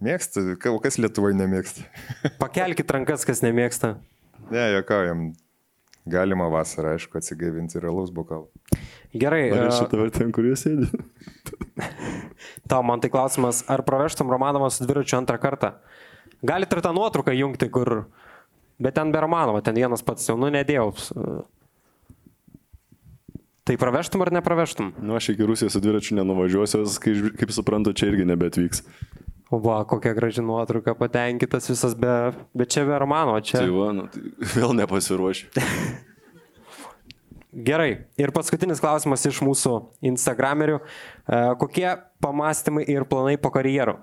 mėgsta, o kas Lietuvoje nemėgsta? Pakelkite rankas, kas nemėgsta. Ne, jokaujam. Galima vasarą, aišku, atsigaivinti ir alaus bokalą. Gerai, Ar e, šitą vertę, ant kurie sėdi? Tau man tai klausimas, ar pravežtum Romanovą su dviračiu antrą kartą? Galite ir tą nuotrauką jungti, kur... Bet ten be Romanovo, ten vienas pats jau, nu, nedėjau. Tai pravežtum ar nepravežtum? Nu, aš iki Rusijos su dviračiu nenuvažiuosiu, kai, kaip suprantu, čia irgi nebeatvyks. Va, kokia graži nuotrauka, patenkintas visas, be, bet čia be Romanovo, čia... Tai va, nu, tai vėl nepasiruošiu. Gerai. Ir paskutinis klausimas iš mūsų Instagramerių. E, Kokie pamastymai ir planai po karjerų?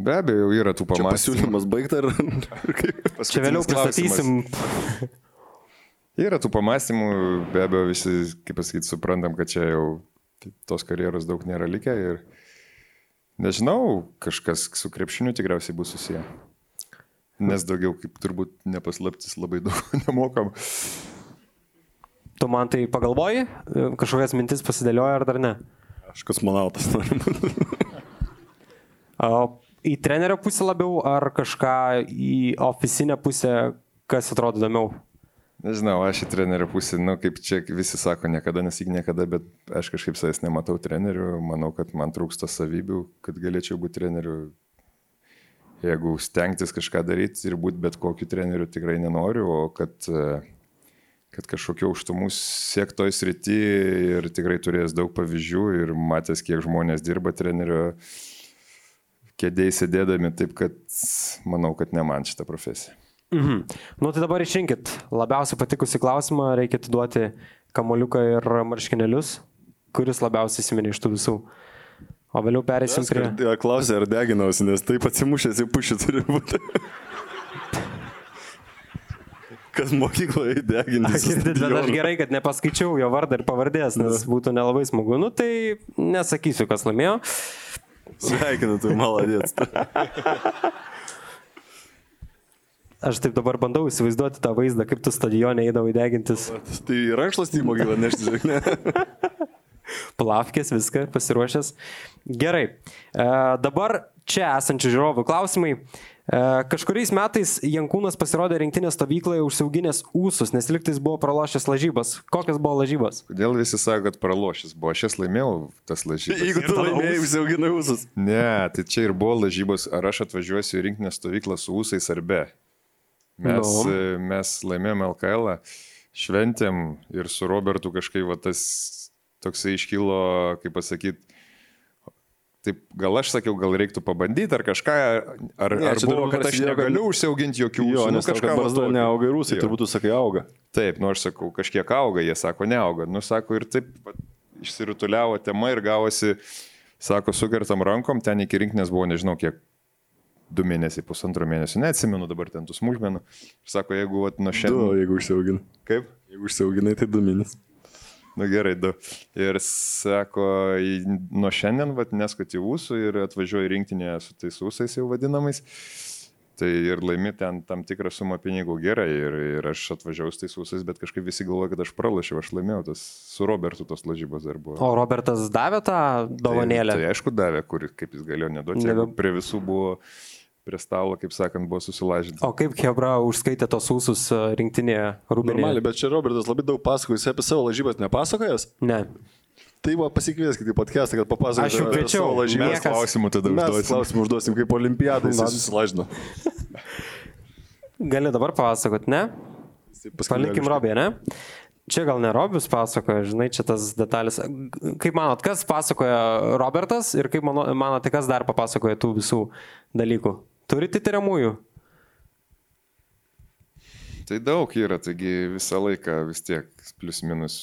Be abejo, jau yra tų Čia pamastymų. pasiūlymas baigta ar kaip? Čia vėliau Paskutinis klausimas. pristatysim. Yra tų pamastymų, be abejo, visi, kaip pasakyti, suprantam, kad čia jau tos karjeros daug nėra likę ir nežinau, kažkas su krepšiniu tikriausiai bus susiję. Nes daugiau, kaip turbūt nepaslaptis, labai daug nemokam. Tu man tai pagalvoji, kažkokias mintis pasidėlioja ar dar ne? Aš kosmonautas noriu būti. O į trenerio pusę labiau ar kažką į oficinę pusę, kas atrodo įdomiau? Nežinau, aš į trenerio pusę, nu, kaip čia visi sako, niekada nesik niekada, bet aš kažkaip savęs nematau treneriu, manau, kad man trūksta savybių, kad galėčiau būti treneriu. Jeigu stengtis kažką daryti ir būti bet kokiu treneriu tikrai nenoriu, o kad, e, kad kažkokiu aukštumų siektoj srity ir tikrai turės daug pavyzdžių ir matęs, kiek žmonės dirba trenerio kėdėjai sėdėdami, taip kad manau, kad ne man šitą profesiją. Mhm. Nu tai dabar išrinkit labiausiai patikusi klausimą, reikia atiduoti kamoliuką ir marškinėlius, kuris labiausiai įsiminė iš tų visų. O vėliau perėsim prie... Klausė, ar deginausi, nes taip atsimušęs į pušį turi būti. Kas mokykloje deginti? Girdit, bet aš gerai, kad nepaskaičiau jo vardą ir pavardės, nes būtų nelabai smagu. Nu tai nesakysiu, kas laimėjo. Sveikinu, tu maladėts. Aš taip dabar bandau įsivaizduoti tą vaizdą, kaip tu stadione eidavai degintis. Tai rankšlas į mokyklą nešti, žinai, ne? Plavkės, viską pasiruošęs. Gerai. E, dabar čia esančių žiūrovų klausimai. E, kažkuriais metais Jankūnas pasirodė rinktinės stovykloje užsiauginęs ūsus, nes liktais buvo pralošęs lažybas. Kokios buvo lažybos? Kodėl visi sako, kad pralošęs buvo? Aš jas laimėjau tas lažybas. Jeigu tu laimėjai, užsiauginai ūsus. Ne, tai čia ir buvo lažybos, ar aš atvažiuosiu į rinkinę stovyklą su ūsais ar be. Mes, Nu. e, mes laimėjome LKL, šventėm ir su Robertu kažkaip va, tas toksai iškilo, kaip pasakyti, taip, gal aš sakiau, gal reiktų pabandyti ar kažką, ar, Ne, ar buvo, kad aš prasidėjo, kad- negaliu užsiauginti jokių Jo, nes kažką tokio. neauga ir rusai, turbūt tu sakai auga. Taip, nu aš sakau, kažkiek auga, jie sako, neauga. Nu, sako, ir taip išsirutuliavo tema ir gavosi, sako, sugertam rankom, ten iki rinkinės buvo, nežinau, kiek du mėnesiai, pusantro mėnesio, neatsimenu dabar ten tų smulkmenų. Sako, jeigu vat, nuo Du, šiandien... jeigu užsiauginai. Kaip? Jeigu užsiauginai, tai du mėnesius. Nu gerai, du. Ir sako, nuo šiandien, vat, neskuti ūsų ir atvažiuoju rinktinėje su tais ūsais jau vadinamais. Tai ir laimi ten tam tikrą sumą pinigų gerai. Ir, ir aš atvažiavau su tais ūsais, bet kažkaip visi galvoja, kad aš pralašiau, aš laimėjau tas su Robertu tos lažybos dar buvo. O Robertas davė tą dovanėlę? Tai, tai aišku davė, kur, kaip jis galėjo neduoti. Nebe... Prie visų buvo, prie stalo, kaip sakant, buvo susilažinti. O kaip Hebra užskaitė tos ūsus e, rinktinėje Normaliai, Rūbinėje? bet čia Robertas labai daug pasakoja, jis apie savo lažybas nepasakojas. Ne. Tai va, pasikvieskite į podcastą, kad papasakotų Aš jau kviečiau, savo lažybas. Mes klausimų tada Mes užduosim. klausimų užduosim kaip olimpiadai, jis susilažino. Gali dabar pasakot, ne? Palikim Robį, ne? Čia gal ne Robius pasakoja, žinai, čia tas detalės. Kaip manot, kas pasakoja Robertas ir kaip mano, manote, kas dar papasakoja tų visų dalykų? Turite tyriamųjų? Tai daug yra, taigi visą laiką vis tiek plus minus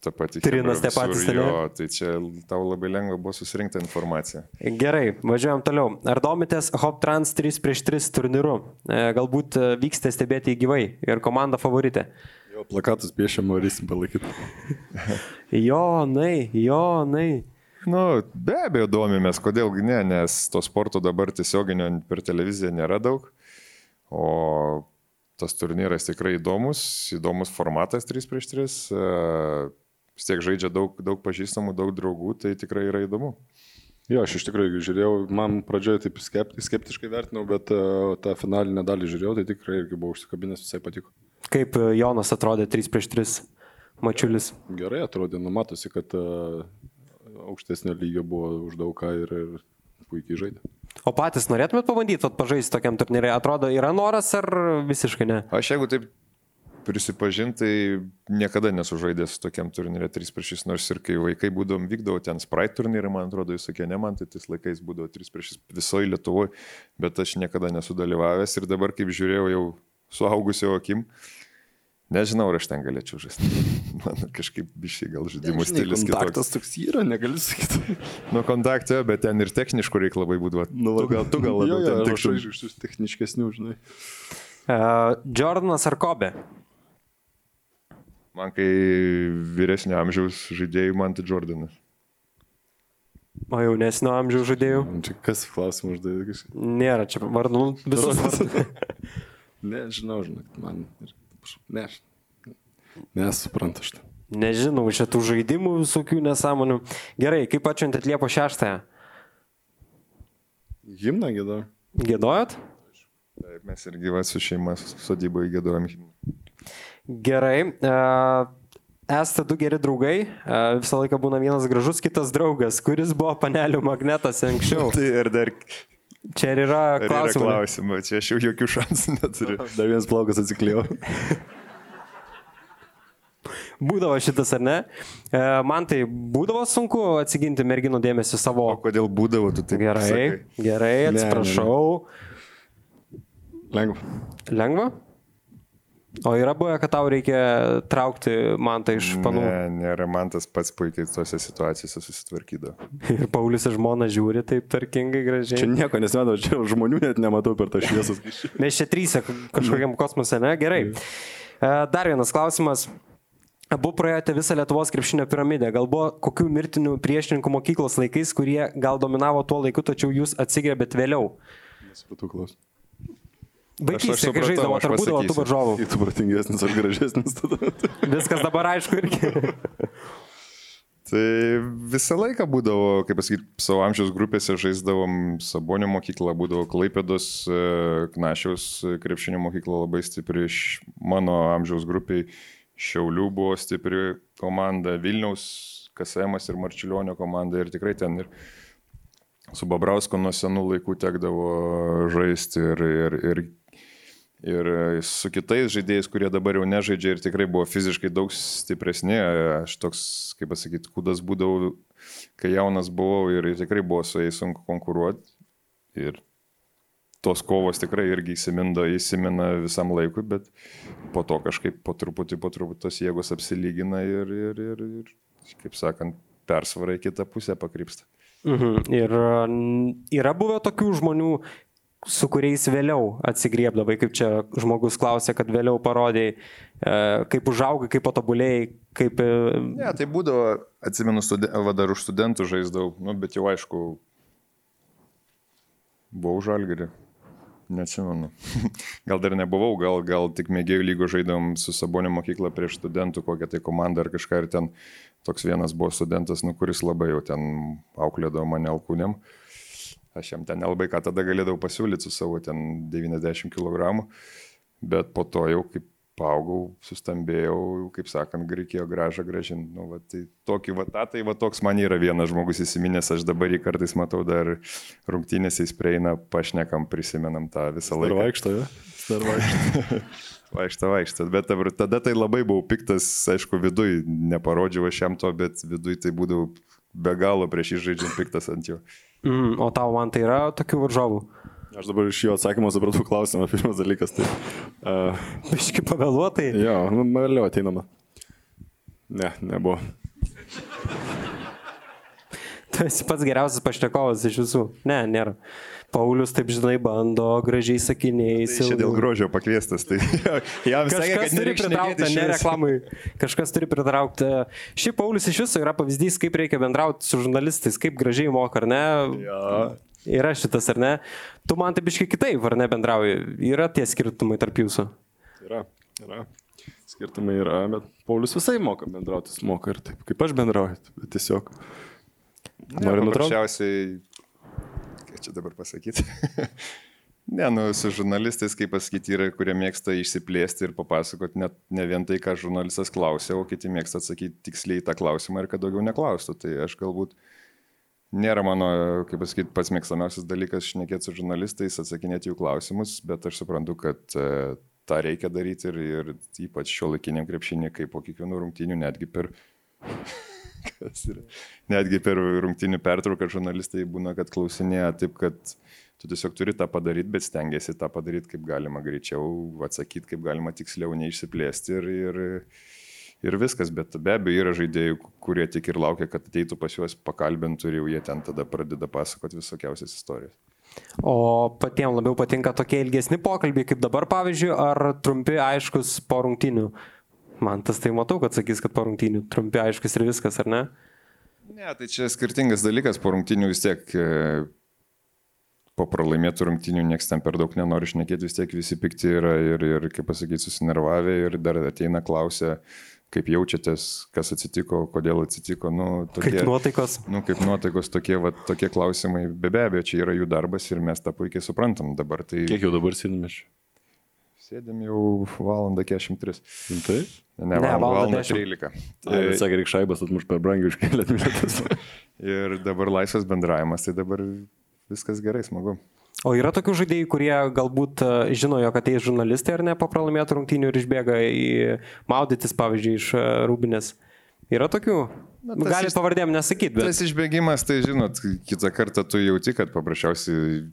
ta pati. Trinas tie patys, jo, Tai čia tau labai lengva buvo susirinkti informaciją. Gerai, važiuojam toliau. Ar domitės Hop Trans 3 prieš 3 turnyru? E, Galbūt e, vyksite stebėti į gyvai ir komanda favorite. Jo plakatus piešiam, norysim palaikyti. Jonai, Jonai. Nu, be abejo, domimės, kodėlgi ne, nes to sporto dabar tiesioginio per televiziją nėra daug. O tas turnyras tikrai įdomus, įdomus formatas 3 prieš 3. Vis tiek žaidžia daug, daug pažįstamų, daug draugų, tai tikrai yra įdomu. Jo, aš iš tikrųjų žiūrėjau, man pradžioje taip skepti, skeptiškai vertinau, bet uh, tą finalinę dalį žiūrėjau, tai tikrai irgi buvau užsikabinęs, visai patiko. Kaip e, Jonas atrodė 3 prieš 3 mačiulis? Gerai atrodė, nu matosi, kad aukštesnio lygio buvo už daug ką ir, ir puikiai žaidė. O patys norėtumėt pabandyti pažaisti tokiam turnyrui? Atrodo, yra noras ar visiškai ne? Aš jeigu taip prisipažinti, tai niekada nesu žaidęs tokiam turnyrė 3 prieš 6, nors ir kai vaikai būdom vykdavo ten Sprite turnyrą, man atrodo, visokie ne man, tai tais laikais būdavo 3 prieš 6 visoje Lietuvoje, bet aš niekada nesu dalyvavęs ir dabar, kaip žiūrėjau jau suaugusio akim, nežinau, ar aš ten galėčiau žaisti. Man kažkaip bišiai gal žaidimų stilius Kontaktas kitoks. toks yra, negaliu sakyti. Nu, kontaktė, bet ten ir techniškų reikia labai būdavo. Nu, tu gal, tu gal labiau jo, jo, ten aš tiktum. žaidžiu iš tų techniškesnių, žinai. Uh, Jordanas ar Kobe? Man kai vyresnio amžiaus žaidėjų, man tai Jordanas. O jaunesnio amžiaus žaidėjų? Čia kas klausimą uždavė. Nėra čia vardų, visus. Nežinau, žinai, man. ir- Ne, aš. Nesuprantu šitą. Nežinau, čia tų žaidimų visokių nesąmonių. Gerai, kaip atšventėt Liepo 6? Gimna gėda. Gėdojot? Taip, mes irgi va su šeima sodyboje gėdojom. Gerai. Uh, esate du geri draugai. Uh, visą laiką būna vienas gražus, kitas draugas. Kuris buvo panelių magnetas anksčiau? Tai ir dar Čia ir yra ar yra klausimas. klausimų, čia aš jau jokių šansų neturiu. Dar vienas plaukas atsiklėjo. Būdavo šitas ar ne? E, man tai būdavo sunku atsiginti merginų dėmesį savo. O kodėl būdavo tu taip? Gerai, sakai? gerai, ne, ne. atsiprašau. Lengva. Lengva? O yra buvę, kad tau reikia traukti man tai iš panų. Ne, nėra, man tas pats puikiai tose situacijose susitvarkydavo. Ir Paulius ir žmona žiūri taip tarkingai gražiai. Čia nieko nesimato, čia žmonių net nematau per tą šviesą. Mes čia trysę kažkokiam kosmose, ne? Gerai. E, Dar vienas klausimas. Abu praėjote visą Lietuvos krepšinio piramidę. Gal buvo kokių mirtinių priešininkų mokyklos laikais, kurie gal dominavo tuo laiku, tačiau jūs atsigrebėt vėliau. Nesupratau klausimą. Vaikystė, kai supratau, žaidavo, ar būdavo tų varžovų. Kai tu pratingesnis ar gražesnis tada. Viskas dabar aišku irgi. Tai visą laiką būdavo, kaip pasakyti, savo amžiaus grupėse žaisdavom Sabonio mokyklą, būdavo Klaipėdos, e, Knašiaus krepšinio mokykla labai stipri, iš mano amžiaus grupiai Šiaulių buvo stipri komanda, Vilniaus, Kasemas ir Marčiulionio komanda ir tikrai ten ir su Babrausko nuo senų laikų tekdavo žaisti ir, ir, ir, Ir su kitais žaidėjais, kurie dabar jau nežaidžia ir tikrai buvo fiziškai daug stipresni, aš toks, kaip pasakyti, kudas būdavau, kai jaunas buvau ir tikrai buvo su jais sunku konkuruoti. Ir tos kovos tikrai irgi įsimindo, įsimina visam laikui, bet po to kažkaip po truputį, po truputį tos jėgos apsilygina ir, ir, ir, ir kaip sakant, persvara į kitą pusę pakrypsta. Mhm. Ir yra buvę tokių žmonių, su kuriais vėliau atsigriebdavai, kaip čia žmogus klausė, kad vėliau parodėjai, e, kaip užaugai, kaip patobulėjai, kaip... E, ne, tai būdavo, atsimenu, studen... va dar už studentų žaisdavau, nu, bet jau aišku, buvau žalgerį. Neatsimenu. gal dar nebuvau, gal, gal tik mėgėjų lygo žaidėm su Sabonio mokykla prieš studentų kokią tai komandą ar kažką ir ten toks vienas buvo studentas, nu, kuris labai jau ten auklėdavo mane alkūnėm. Uh, Aš jam ten nelabai ką tada galėdavau pasiūlyti su savo ten 90 kg, bet po to jau kaip paaugau, sustambėjau, kaip sakant, reikėjo gražą gražinti. Nu, va, tai tokį va, tai va toks man yra vienas žmogus įsiminęs, aš dabar jį kartais matau dar rungtynėse jis prieina, pašnekam, prisimenam tą visą laiką. Dar vaikšto, ja? Dar vaikšto. vaikšto, vaikšto. Bet tada tai labai buvau piktas, aišku, viduj, neparodžiau aš jam to, bet viduj tai būdavau be galo prieš jį žaidžiant piktas ant jo. Mm, o tau man tai yra tokių varžovų? Aš dabar iš jo atsakymo supratau klausimą, pirmas dalykas. Tai, uh, Biški pavėluotai. Jo, nu, vėliau ateinama. Ne, nebuvo. Tu esi pats geriausias pašnekovas iš visų. Ne, nėra. Paulius, taip žinai, bando gražiai sakiniais. Tai čia dėl grožio pakviestas, tai jam kažkas sakė, kad turi pritraukti, ne reklamai. Kažkas turi pritraukti. Šiaip Paulius iš viso yra pavyzdys, kaip reikia bendrauti su žurnalistais, kaip gražiai moka, ar ne? Ja. Yra šitas, ar ne? Tu man taip iškai kitaip, ar ne bendrauji? Yra tie skirtumai tarp jūsų? Yra, yra. Skirtumai yra, bet Paulius visai moka bendrauti, jis moka ir taip, kaip aš bendrauju. Tiesiog. Noriu nutraukti. Paprasčiausiai čia dabar pasakyti. ne, nu, su žurnalistais, kaip pasakyti, yra, kurie mėgsta išsiplėsti ir papasakoti net ne vien tai, ką žurnalistas klausia, o kiti mėgsta atsakyti tiksliai tą klausimą ir kad daugiau neklaustų. Tai aš galbūt nėra mano, kaip pasakyti, pats mėgstamiausias dalykas šnekėti su žurnalistais, atsakinėti jų klausimus, bet aš suprantu, kad e, tą reikia daryti ir, ir ypač šio laikiniam krepšinį, kaip po kiekvienų rungtynių, netgi per. Netgi per rungtinių pertrauką žurnalistai būna, kad klausinėja taip, kad tu tiesiog turi tą padaryti, bet stengiasi tą padaryti kaip galima greičiau, atsakyti kaip galima tiksliau, neišsiplėsti ir, ir, ir viskas. Bet be abejo yra žaidėjų, kurie tik ir laukia, kad ateitų pas juos pakalbintų ir jau jie ten tada pradeda pasakoti visokiausias istorijas. O patiems labiau patinka tokie ilgesni pokalbiai, kaip dabar pavyzdžiui, ar trumpi, aiškus po rungtinių? Man tas tai matau, kad sakys, kad po rungtynių trumpi aiškus ir viskas, ar ne? Ne, tai čia skirtingas dalykas, po rungtynių vis tiek e, po pralaimėtų rungtynių niekas ten per daug nenori šnekėti, vis tiek visi pikti yra ir, ir kaip pasakyti, susinervavę ir dar ateina klausia, kaip jaučiatės, kas atsitiko, kodėl atsitiko. Nu, tokie, kaip nuotaikos. Nu, kaip nuotaikos, tokie, va, tokie klausimai, be abejo, čia yra jų darbas ir mes tą puikiai suprantam dabar. Tai... Kiek jau dabar sėdime čia? Sėdėm jau valandą 43. Tai? Ne, ne valandą 13. Tai sakė, reikia šaibas atmuš per brangiai už kelias minutės. ir dabar laisvas bendravimas, tai dabar viskas gerai, smagu. O yra tokių žaidėjų, kurie galbūt e, žino, jog ateis žurnalistai ar ne po pralaimėtų rungtynių ir išbėga į maudytis, pavyzdžiui, iš e, Rūbinės. Yra tokių? Na, Gali pavardėm nesakyti, bet. Tas išbėgimas, tai žinot, kitą kartą tu jauti, kad paprasčiausiai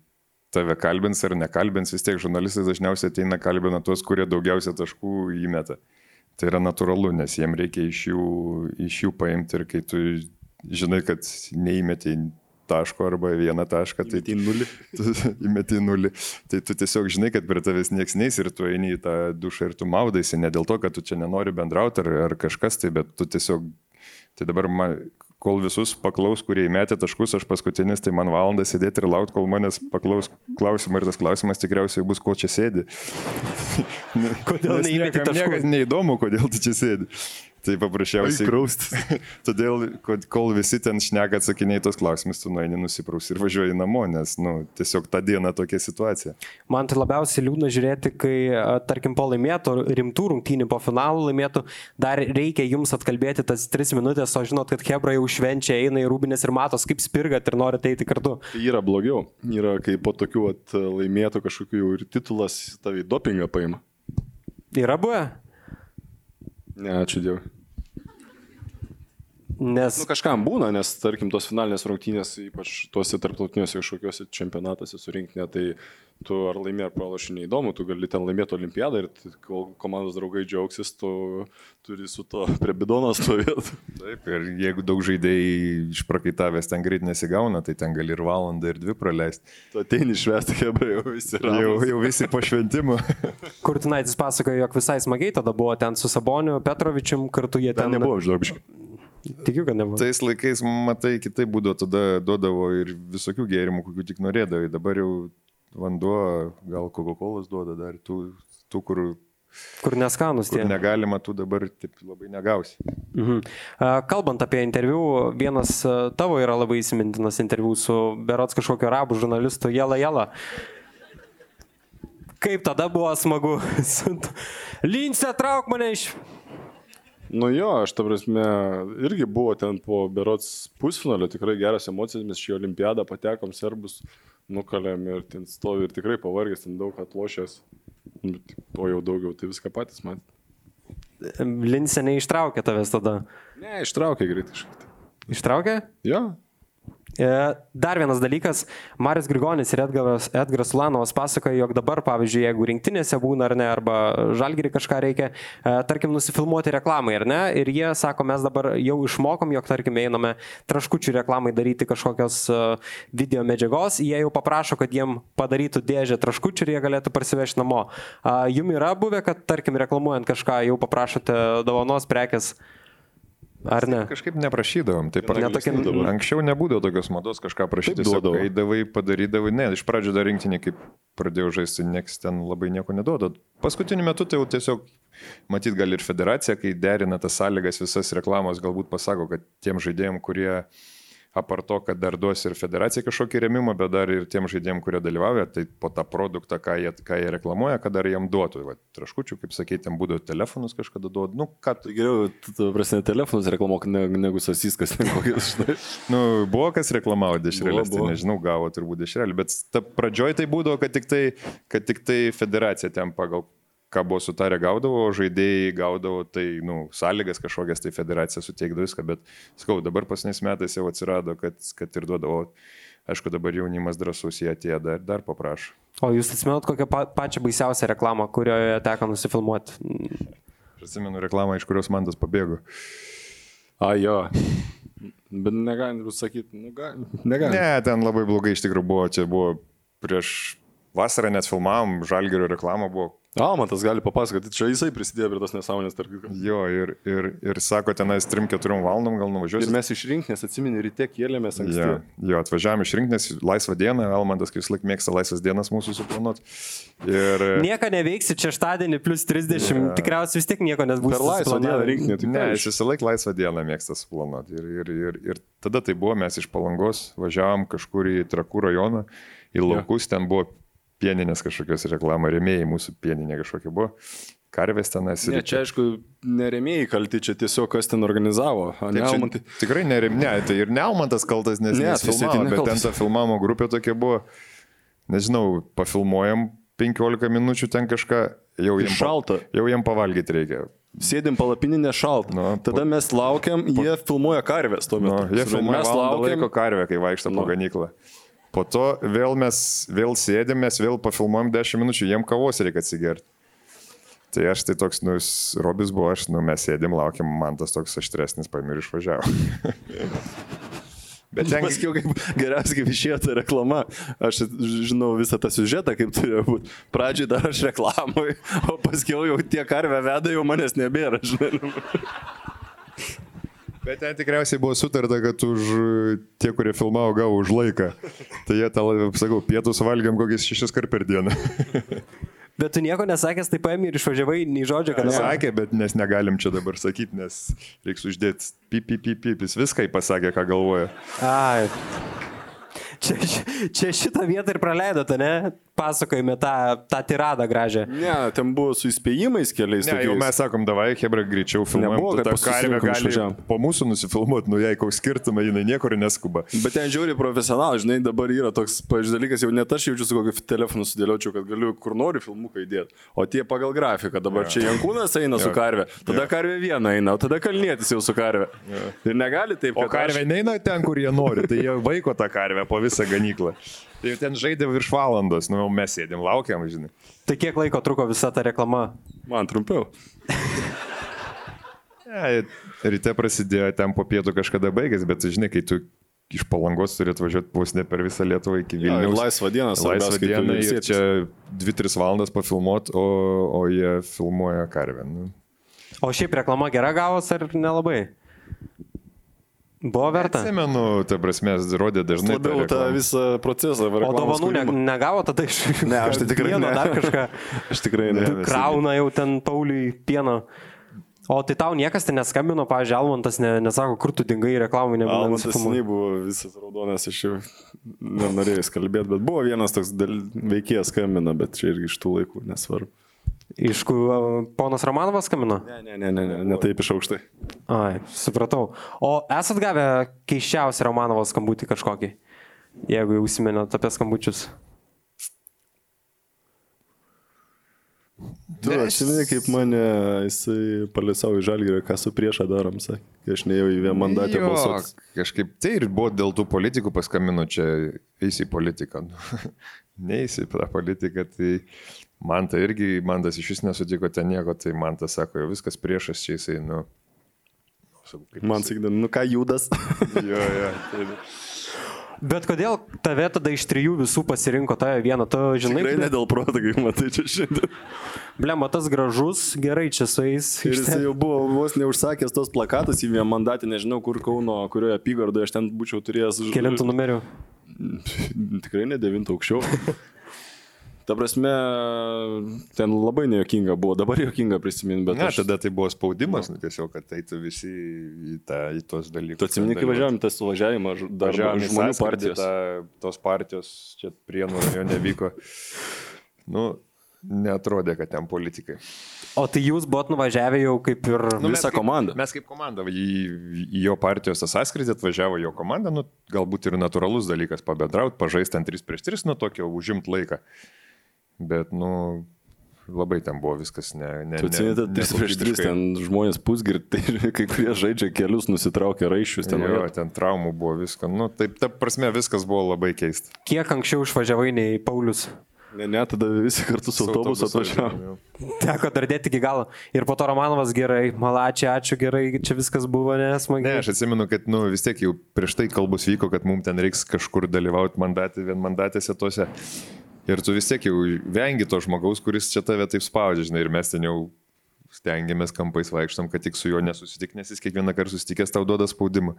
tave kalbins ar nekalbins, vis tiek žurnalistai dažniausiai ateina kalbina tuos, kurie daugiausia taškų įmeta. Tai yra natūralu, nes jiem reikia iš jų, iš jų paimti ir kai tu žinai, kad neįmeti taško arba vieną tašką, tai įmeti nulį. Tu, įmeti nulį. Tai tu tiesiog žinai, kad prie tavęs nieks neis ir tu eini į tą dušą ir tu maudaisi, ne dėl to, kad tu čia nenori bendrauti ar, ar kažkas tai, bet tu tiesiog, tai dabar man, kol visus paklaus, kurie įmetė taškus, aš paskutinis, tai man valandą sėdėti ir laukti, kol manęs paklaus klausimą ir tas klausimas tikriausiai bus, ko čia sėdi. kodėl neįmeti taškų? Niekad neįdomu, kodėl tu čia sėdi. Tai paprasčiausiai. Kraustis. Todėl, kod- kol visi ten šneka atsakiniai tos klausimus, tu nueini nusipraus ir važiuoji namo, nes, nu, tiesiog tą dieną tokia situacija. Man tai labiausiai liūdna žiūrėti, kai, tarkim, po laimėtų, rimtų rungtynių, po finalų laimėtų, dar reikia jums atkalbėti tas tris minutės, o žinot, kad Hebra jau švenčia, eina į rūbinės ir matos, kaip spirgat ir norite eiti kartu. Tai yra blogiau. Yra, kai po tokių at, laimėtų kažkokių jau ir titulas tavai dopingą paima. Yra buvę? Ne, ačiū Dievui. Nes Nu, kažkam būna, nes, tarkim, tos finalinės rungtynės, ypač tuose tarptautiniuose kažkokiuose čempionatuose surinkti, tai tu ar laimė ar pralaši neįdomu, tu gali ten laimėti olimpiadą ir kol komandos draugai džiaugsis, tu turi su to prie bidono stovėti. Taip, ir jeigu daug žaidėjai išprakaitavęs ten greit nesigauna, tai ten gali ir valandą, ir dvi praleisti. Tu ateini švęsti, hebrai, jau visi yra. Jau, jau visi po šventimo. Kurtinaitis pasakojo, jog visai smagiai tada buvo ten su Saboniu, Petrovičium, kartu jie ten Ten nebuvo, žinok, biškai. Tikiu, kad nebuvo. Tais laikais, matai, kitaip būdavo, tada duodavo ir visokių gėrimų, kokių tik norėdavai. Dabar jau vanduo, gal Coca-Cola duoda dar tų, tų kur, Kur neskanus kur tie. negalima, tų dabar taip labai negausi. Mhm. Kalbant apie interviu, vienas tavo yra labai įsimintinas interviu su Berots kažkokio arabų žurnalistu Jela Jela. Kaip tada buvo smagu. Lince, trauk mane iš... Nu jo, aš ta prasme, irgi buvo ten po berots pusfinalio, tikrai geras emocijas, mes šį olimpiadą patekom, serbus nukalėm ir ten stovi ir tikrai pavargęs, ten daug atlošęs. Nu, O jau daugiau, tai viską patys man. Lince neištraukė tavęs tada. Ne, ištraukė greitai. Ištraukė? Jo, E, Dar vienas dalykas, Marius Grigonis ir Edgaras, Edgaras Ulanovas pasakoja, jog dabar, pavyzdžiui, jeigu rinktinėse būna ar ne, arba žalgiri kažką reikia, e, tarkim, nusifilmuoti reklamai ar ne, ir jie sako, mes dabar jau išmokom, jog, tarkim, einame traškučių reklamai daryti kažkokios e, video medžiagos, jie jau paprašo, kad jiem padarytų dėžę traškučių ir jie galėtų parsivežti namo. Jum yra buvę, kad, tarkim, reklamuojant kažką, jau paprašote dovanos prekes, ar ne? Kažkaip neprašydavom. Taip, Gana Ne tokia- gilesni dabar. Anksčiau nebūdavo tokios mados kažką prašyti. Duodavo. Eidavai, padarydavai. Ne, iš pradžių dar rinktinį, kaip pradėjau žaisti, niekas ten labai nieko neduoda. Paskutiniu metu tai jau tiesiog, matyt, gal ir federacija, kai derina tas sąlygas, visas reklamos, galbūt pasako, kad tiem žaidėjim, kurie apart to, kad dar duos ir federacija kažkokį remimą, bet dar ir tiem žaidėjim, kurie dalyvauja, tai po tą produktą, ką jie, ką jie reklamuoja, kad dar jiem duotų. Va, traškučių, kaip sakyti, ten būdavo telefonus kažkada duodu. Nu, ką tu geriau, tu, prasme, telefonus reklamuok ne, negu sasiskas, žinai. Nu, buvo kas reklamavo dešrelės, tai nežinau, gavo turbūt dešrelį, bet ta pradžioj tai būdavo, kad tik tai, kad tik tai federacija ten pagal ką buvo sutarę gaudavo, žaidėjai gaudavo tai, nu, sąlygas kažkokias, tai federacija suteikdavo viską, bet, sakau, dabar pasniais metais jau atsirado, kad, kad ir duodavo, aišku, dabar jaunimas drasus, jie atėjo dar, dar paprašo. O jūs atsimenat kokią pa pačią baisiausią reklamą, kurioje teko nusifilmuoti? Aš atsimenu reklamą, iš kurios man tas pabėgo. A, jo. Bet negalim sakyti, nu, gal, negalim. Ne, ten labai blogai iš tikrųjų buvo, čia buvo prieš vasarą net filmavom, žalgerio reklamą buvo Almantas gali papasakoti, čia jisai prisidėjo prie tos nesąmonės, tarp kitko. Jo, ir, ir, ir sako, tenais 3-4 valandom gal Ir nuvažiuosi. mes iš rinktinės atsimeni, ryte kėlėmės anksti. Jo, jo, atvažiavome iš rinktinės, laisvą dieną, Almantas, kai vis laik mėgsta laisvas dienas mūsų suplanuoti. Ir... Nieko neveiksit šeštadienį plus 30, Ne. tikriausiai vis tiek nieko nes bus. Per laisvą dieną rinktinė, tai Ne, jis iš- visą laiką laisvą dieną mėgsta suplanuoti. Ir, ir, ir, ir tada tai buvo, mes iš palangos važiavam kažkur į Trakų rajoną, į laukus, ten buvo pieninės kažkokios reklamos, remėjai mūsų pieninė kažkokia buvo. Karvės tenas. Ne, čia aišku, neremėjai kalti, čia tiesiog kas ten organizavo. Tai čia Almantai. Tikrai nerem, ne, tai ir Nealmantas kaltas, nes Ne, filmavo, bet ten ta filmavimo grupė tokia buvo, nežinau, pafilmuojam 15 minučių ten kažką, jau jiem, Šalta. jau jiem pavalgyti reikia. Sėdim palapinį nešaltą. Nu, Tada po- mes laukiam, jie filmuoja karvės tuo Nu, metu. jie filmuoja mes laukiam. laiko karvę, kai vaikšto po Nu. ganyklą. Po to vėl mes vėl sėdėm, mes vėl pafilmuojam 10 minučių, jiem kavos reikia atsigerti. Tai aš tai toks, nu, Robis buvo, aš, nu, mes sėdėm, laukiam, man tas toks aštresnis paimir išvažiavo. Bet ten, Paskiau, kaip geriausiai kaip išėjo ta reklama. Aš žinau visą tą siužetą, kaip turėjo būti. Pradžiai dar aš reklamui, o paskiau jau tie karvę veda, jau manęs nebėra, žinai. Bet ten tikriausiai buvo sutarta, kad už tie, kurie filmavo, gavo už laiką. Tai jie tą, sakau, pietus valgiam kokius šešis kart per dieną. Bet tu nieko nesakęs, tai paėmė ir išvažiavai, nei žodžio, kad Sakė, bet mes negalim čia dabar sakyti, nes reiks uždėti pip, pip, pip, pip. Jis viską pasakė, ką galvoja. Ai. Čia, čia šitą vietą ir praleidote, ne? Pasakojime tą, tą tiradą gražią. Ne, ten buvo su įspėjimais keliais. Ne, jau mes sakom, davai, Hebra, greičiau filmuojam. Nebuvo, kad karvė gali po mūsų nusifilmuoti, nu jei koks skirtumai, jinai niekur neskuba. Bet ten žiūri profesionalai, žinai, dabar yra toks, pavyzdžiui, dalykas, jau net aš jaučiu su kokiu telefonu sudėliočiau, kad galiu kur noriu filmuką įdėti. O tie pagal grafiką, dabar čia Jankūnas eina su Jo. karvė, tada karvė viena eina, o tada kalnėtis jau su karvė. Ir negali taip, O karvė neina ten, kur jie nori, tai jie vaiko tą karvę po visą ganyklą. Tai jau ten žaidė virš valandos, nu jau mes sėdėm, laukiam, žinai. Tai kiek laiko truko visa ta reklama? Man trumpiau. Ne, ryte prasidėjo, ten po pietų kažkada baigės, bet žinai, kai tu iš palangos turi atvažiuoti vos ne per visą Lietuvą iki Ja, ir Vilniaus. laisvą dieną, Laisvą dieną ir čia 2-3 valandas pafilmuot, o, o jie filmuoja karvę. Nu. O šiaip reklama gera gavos ar nelabai? Buvo verta? Atsimenu, ta prasme, rodė dažnai. Labiau tą visą procesą. O dovanų ne, negavo tada iš... Ne, aš tai tikrai pieno, ne. Dar kažką. Aš tikrai ne. Krauna jau ten Pauliui pieno. O tai tau niekas ten neskambino, pavyzdžiui, Almantas ne, nesako, kur tu dingai reklamai nebūna. Almantas seniai buvo visas raudonas, aš jau nenorėjau kalbėti, bet buvo vienas toks dal- veikėjas skambina, bet čia irgi iš tų laikų, nesvarbu. Iš kur ponas Romanovas skambino? Ne, ne, ne, ne, ne, ne taip iš aukštai. Ai, supratau. O esat gavę keiščiausią Romanovo skambutį kažkokį? Jeigu jau užsimenėt apie skambučius. Tu atsimeni, kaip mane jisai palisavo į žalgyrį, ką su priešą darom, sakė, kai aš neėjau į vienmandatę Jo, balsuoti. Kažkaip tai ir buvo dėl tų politikų paskambino čia, eisi į politiką. Neįsi į tą politiką, tai man tai irgi, man tas iš vis nesutiko ten nieko, tai man tas sako, jau viskas priešas čia jisai, nu. kaip Man sakydami, nu ką judas. Jo, jo. Tai, Bet kodėl tave tada iš trijų visų pasirinko tave vieną? Tu žinai, Tikrai ne dėl proto, kaip matai čia šiandien. blema tas gražus, gerai čia su jais. Ir jis jau buvo vos neužsakęs tos plakatus į vienmandatę, nežinau kur Kauno, kurioje apygardoje aš ten būčiau turėjęs. Kelintų numerių. Tikrai ne devintų aukščiau. Ta prasme, ten labai nejokinga buvo, dabar jokinga prisiminti, bet Na, aš tada tai buvo spaudimas, nu, tiesiog, kad eitų visi į, tą, į tos dalykus. Tu atsimeni, kai važiavam į tą suvažiavimą, dar Važiavom žmonių partijos. Ta, tos partijos čia prienų rajone vyko. Nu, netrodė, kad ten politikai. O tai jūs buvot nuvažiavę jau kaip ir... Nu, Visa kaip- komanda. Mes kaip komanda, į, į jo partijos tą sąskrydį atvažiavo jo komanda, nu, galbūt ir natūralus dalykas pabendrauti, pažaisti ant 3 prieš 3, nu, tokio užimt laiką. Bet, nu, labai ten buvo viskas ne... ne Tu atsimeni, 3 prieš 3 nekokybiškai. ten žmonės pusgirtai, kai kurie žaidžia kelius, nusitraukia raiščius ten. Jo, ten traumų buvo visko. Nu, taip, ta prasme, viskas buvo labai keista. Kiek anksčiau išvažiavai nei Paulius? Ne, ne, tada visi kartu su autobusu atvažiavo. Teko dar dėti iki galo. Ir po to Romanovas gerai, malačiai, ačiū gerai, čia viskas buvo Ne, nesmagiai. aš atsimenu, kad nu, vis tiek jau prieš tai kalbus vyko, kad mums ten reiks kažkur dalyvauti mandatė, vien mandatėse tose. Ir tu vis tiek jau vengi to žmogaus, kuris čia tave taip spaudžia, žinai, ir mes ten jau stengiamės kampais vaikštam, kad tik su juo nesusitik, nes jis kiekvieną kartą susitikęs tau duoda spaudimą.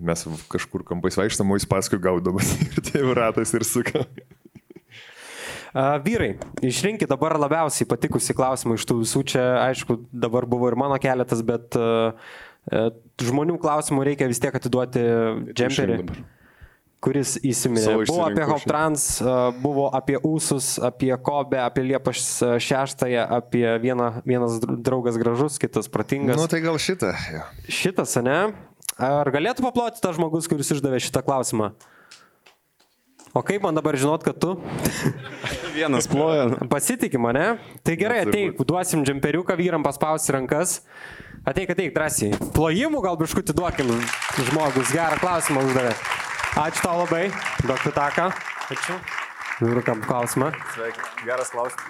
Mes kažkur kampais vaikštam, o jis paskui gaudamas ir tai ratas ir suka. A, vyrai, išrinkit dabar labiausiai patikusi klausimą iš tų visų. Čia, aišku, dabar buvo ir mano keletas, bet uh, žmonių klausimų reikia vis tiek atiduoti džemperį. dabar. Kuris įsiminė. Buvo apie Hoptrans, buvo apie Ūsus, apie Kobę, apie Liepos šeštąją, apie vieną, vienas dr- draugas gražus, kitas protingas. Nu tai gal šitą. Jo. Šitas, ne? Ar galėtų paploti tas žmogus, kuris išdavė šitą klausimą? O kaip man dabar žinot, kad tu Vienas ploja. pasitiki mane? Tai gerai, ateik, duosim džemperiuką vyram paspausti rankas. Ateik, ateik, drąsiai. Plojimų gal biškutį duokim žmogus, gerą klausimą uždavė. Ačiū tau labai, duok taką. Ačiū. Vyrukam klausimą. Geras klausimas.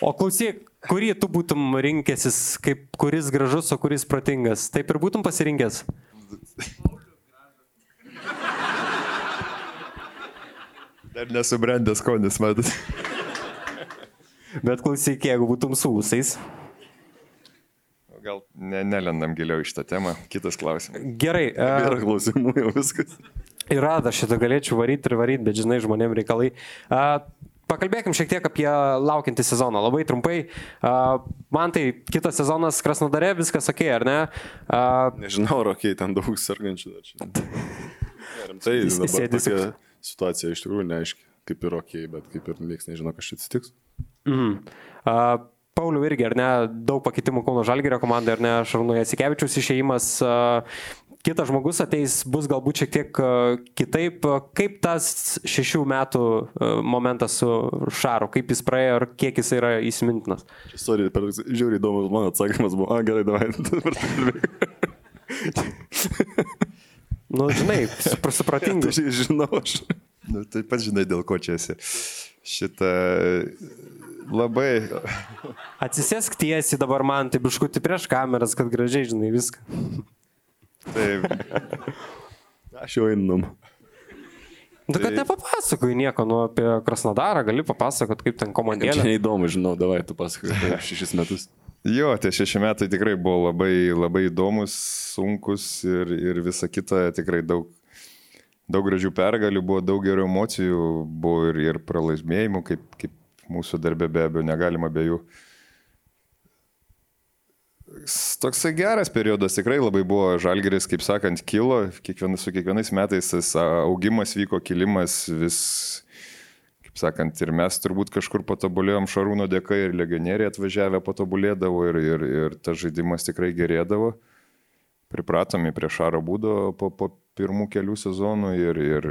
O klausyk, kurį tu būtum rinkęsis, kaip kuris gražus, o kuris protingas? Taip ir būtum pasirinkęs. Dar nesubrendęs skonis, matot. Bet klausyk, jeigu būtum su ūsais. Gal ne, nelendam giliau į šitą temą. Kitas klausimas. Gerai. Yra Uh, klausimų jau viskas. yra, aš šitą galėčiau varyti ir varyti, bet žinai, žmonėms reikalai. Uh, pakalbėkim šiek tiek apie laukiantį sezoną. Labai trumpai. Uh, man tai kitas sezonas Krasnodare, viskas ok, ar ne? Uh, Nežinau, ar ok, ten daug sergančių dar čia. Rimtai, dabar tokia situacija iš tikrųjų neaiški, kaip ir ok, bet kaip ir niekas nežino, kas čia atsitiks. Mhm. Uh, Pauliu irgi, ar ne, daug pakeitimų Kauno Žalgirio komandai, ar ne, Šarūno Jasikevičius išėjimas, kitas žmogus ateis, bus galbūt šiek tiek kitaip. Kaip tas šešių metų momentas su Šaru, kaip jis praėjo ir kiek jis yra įsimintinas? Sorry, per žiūri įdomus mano atsakymas buvo, a gerai, davai, dabar kalbėk. Nu, žinai, supra- supratingai. Tai žinau aš. Nu, taip pat žinai, dėl ko čia esi. Šitą labai... Atsisėsk tiesiai dabar man, tai biškuti prieš kameras, kad gražiai žinai viską. Taip, Aš jau einu. namo. Nu, kad nepapasakoji nieko nu, apie Krasnodarą, gali papasakot, kaip ten Čia komandėlė. neįdomu, žinau, davai, tu pasakai apie šešis metus. Jo, tie šeši metai tikrai buvo labai, labai įdomus, sunkus ir, ir visa kita, tikrai daug, daug gražių pergalių, buvo daug gerų emocijų, buvo ir, ir pralaimėjimų, kaip, kaip mūsų darbė be abejo, negalima be jų. Toksai geras periodas tikrai labai buvo, žalgeris, kaip sakant, kilo, kiekvienas, su kiekvienais metais tas augimas vyko, kilimas vis, kaip sakant, ir mes turbūt kažkur patobulėjom Šarūno dėka ir legionieriai atvažiavę patobulėdavo ir, ir, ir tas žaidimas tikrai gerėdavo. Pripratome prie Šaro būdo po, po pirmų kelių sezonų ir, ir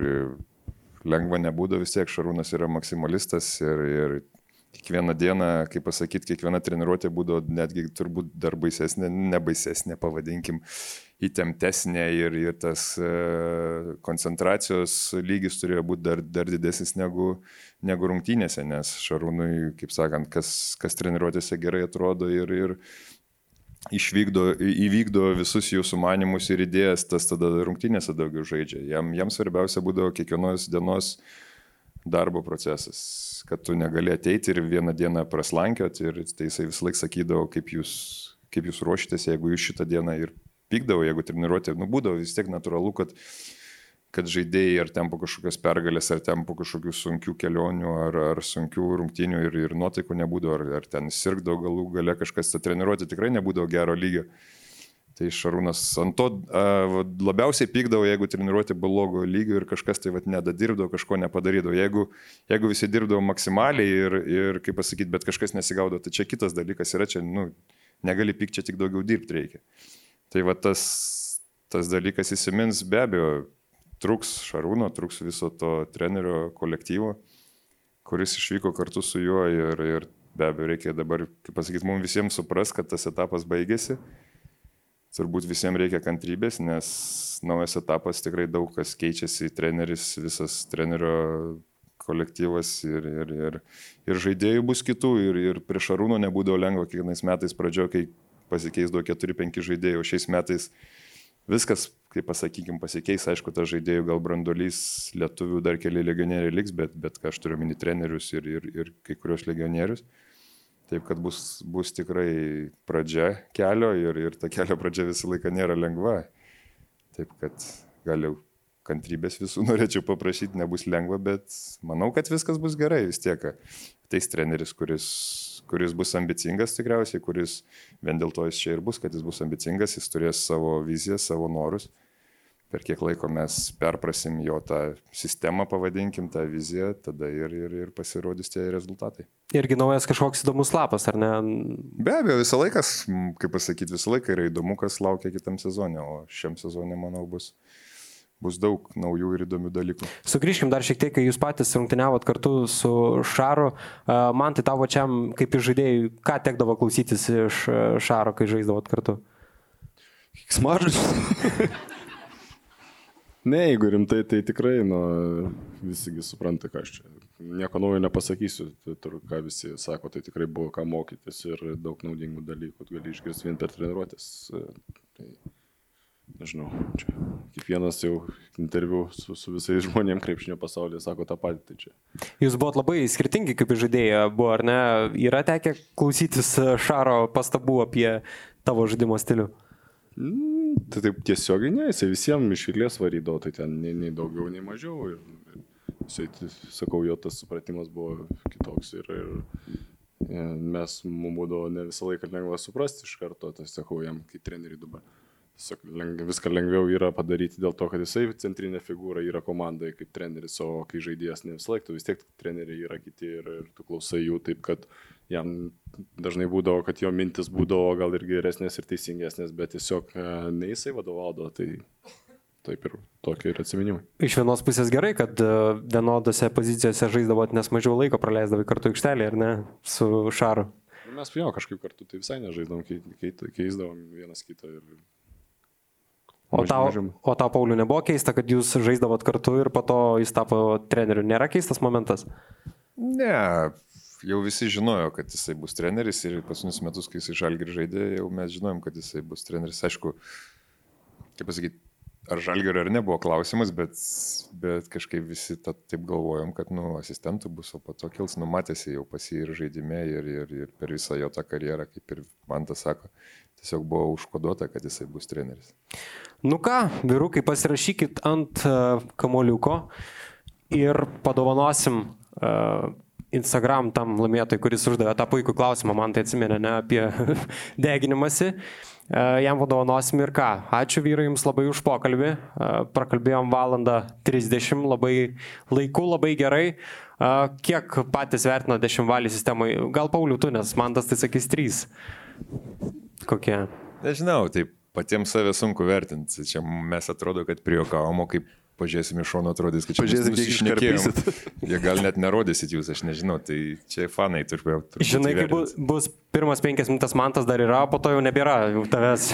lengva nebūdavo vis tiek, Šarūnas yra maksimalistas ir, ir kiekvieną dieną, kaip pasakyti, kiekviena treniruotė būdavo netgi turbūt dar baisesnė, nebaisesnė, pavadinkim, įtemptesnė ir, ir tas e, koncentracijos lygis turėjo būti dar, dar didesnis negu, negu rungtynėse, nes Šarūnui, kaip sakant, kas, kas treniruotėse gerai atrodo ir, ir išvykdo, įvykdo visus jų sumanimus ir idėjas, tas tada rungtynėse daugiau žaidžia. Jam, jam svarbiausia būdavo kiekvienos dienos darbo procesas, kad tu negali ateiti ir vieną dieną praslankiot ir tai jisai vis laik sakydavo, kaip jūs, kaip jūs ruošitės, jeigu jūs šitą dieną ir pykdavo, jeigu treniruotė, nu būdavo vis tiek natūralu, kad kad žaidėjai ar ten po kažkokios pergalės, ar ten po kažkokių sunkių kelionių, ar, ar sunkių rungtynių ir, ir nuotaikų nebūdavo, ar, ar ten sirgdavo galų gale kažkas, ta treniruotė tikrai nebūdavo gero lygio. Tai Šarūnas ant to a, labiausiai pykdavo, jeigu treniruotė buvo blogo lygio ir kažkas tai vat, nedadirbdavo, kažko nepadarydavo. Jeigu, jeigu visi dirbdavo maksimaliai ir, ir kaip pasakyti, bet kažkas nesigaudo, tai čia kitas dalykas yra, čia nu, negali pykti, čia tik daugiau dirbti reikia. Tai va tas, tas dalykas įsimins be abejo, truks Šarūno, truks viso to trenerio kolektyvo, kuris išvyko kartu su juo ir, ir be abejo reikia dabar, kaip pasakyti, mums visiems supras, kad tas etapas baigėsi. Turbūt visiems reikia kantrybės, nes naujas etapas tikrai daug kas keičiasi, treneris, visas trenerio kolektyvas ir, ir, ir, ir žaidėjų bus kitų ir, ir prie Šarūno nebūdavo lengva kiekvienais metais pradžioje, kai pasikeisdavo 4-5 žaidėjų, o šiais metais viskas, kaip pasakykim, pasikeis, aišku, tas žaidėjų gal brandolys, lietuvių dar keli legionieriai liks, bet, bet ką aš turiu mini trenerius ir, ir, ir kai kurios legionierius. Taip kad bus, bus tikrai pradžia kelio ir, ir ta kelio pradžia visą laiką nėra lengva. Taip kad gal jau kantrybės visų norėčiau paprašyti, nebus lengva, bet manau, kad viskas bus gerai vis tiek. Teis treneris, kuris, kuris bus ambicingas tikriausiai, kuris vien dėl to jis čia ir bus, kad jis bus ambicingas, jis turės savo viziją, savo norus. Per kiek laiko mes perprasim jo tą sistemą, pavadinkim tą viziją, tada ir, ir, ir pasirodys tie rezultatai. Irgi naujas kažkoks įdomus lapas, ar ne? Be abejo, visą laiką, kaip pasakyti, visą laiką yra įdomu, kas laukia kitam sezonė, o šiam sezonė, manau, bus, bus daug naujų ir įdomių dalykų. Sugrįžkim dar šiek tiek, kai jūs patys rungtyniavot kartu su Šaru. A, Man tai tavo čia, kaip iš žaidėjų, ką tekdavo klausytis iš a, Šaro, kai žaisdavot kartu? Smaržas. ne, jeigu rimtai, tai tikrai, nu, visigi supranta, ką aš čia. Nieko naujo nepasakysiu, tai tur, ką visi sako, tai tikrai buvo ką mokytis ir daug naudingų dalykų gali išgirsti vien per treniruotės. Tai, nežinau, čia kiekvienas jau interviu su, su visais žmonėmis krepšinio pasaulyje sako tą patį. Tai čia. Jūs buvot labai skirtingi kaip žaidėjai, buvo ar ne? Yra tekę klausytis Šaro pastabų apie tavo žaidimo stilių? Mm, tai taip tiesiogiai ne, jisai visiems iš eilės varydavo, tai ten nei, nei daugiau, nei mažiau. Ir, Jisai, sakau, jo tas supratimas buvo kitoks ir, ir mes, mums būdavo ne visą laiką lengva suprasti iš karto, tai sakau jam, kai treneriai dabar. Leng, viską lengviau yra padaryti dėl to, kad jisai centrinė figūra yra komandai kaip treneris, o kai žaidėjas ne visą laiką, vis tiek treneriai yra kiti ir, ir tu klausai jų taip, kad jam dažnai būdavo, kad jo mintis būdavo gal ir geresnės ir teisingesnės, bet tiesiog e, ne jisai vadovaudavo, tai taip ir tokie ir atsiminimai. Iš vienos pusės gerai, kad e, vienodose pozicijose žaisdavot, nes mažiau laiko praleisdavai kartu aikštelėje, ar ne, su Šaru. Nu, mes jo kažkaip kartu tai visai nežaisdavom, keisdavom vienas kitą ir O tau, o tau, Pauliu, nebuvo keista, kad jūs žaisdavot kartu ir po to jis tapo treneriu? Nėra keistas momentas? Ne, jau visi žinojo, kad jisai bus treneris ir pasunius metus, kai jisai žalgirį žaidė, jau mes žinojom, kad jisai bus treneris. Aišku, kaip pasakyti, ar žalgerio ar ne buvo klausimas, bet, bet kažkaip visi ta, taip galvojom, kad nu, asistentų bus, o po to kils, numatėsi jau pas jį ir žaidime, ir, ir, ir per visą jo tą karjerą, kaip ir man tas sako, tiesiog buvo užkoduota, kad jisai bus treneris. Nu ką, vyrukai, pasirašykit ant uh, kamoliuko ir padovanosim uh, Instagram tam laimėtojui, kuris uždavė tą puikų klausimą, man tai atsimenė ne apie deginimąsi. Uh, jam vadovanosim ir ką. Ačiū vyrai jums labai už pokalbį. Prakalbėjom valandą 30, labai laiku, labai gerai. Kiek patys vertino dešimtvalį sistemai? Gal Paulių tu, nes man tas tai sakys 3 kokie? Nežinau, tai patiems save sunku vertinti. Čia mes atrodo, kad prijuokavom, o kaip pažiūrėsim iš šono, atrodys, kad čia Pažiūrėsim, kiek išnekėjom. Jie gal net nerodysit jūs, aš nežinau, tai čia fanai turbūt. Žinai, kai bus, bus pirmas penkias minutės mantas dar yra, po to jau nebėra jau tavęs.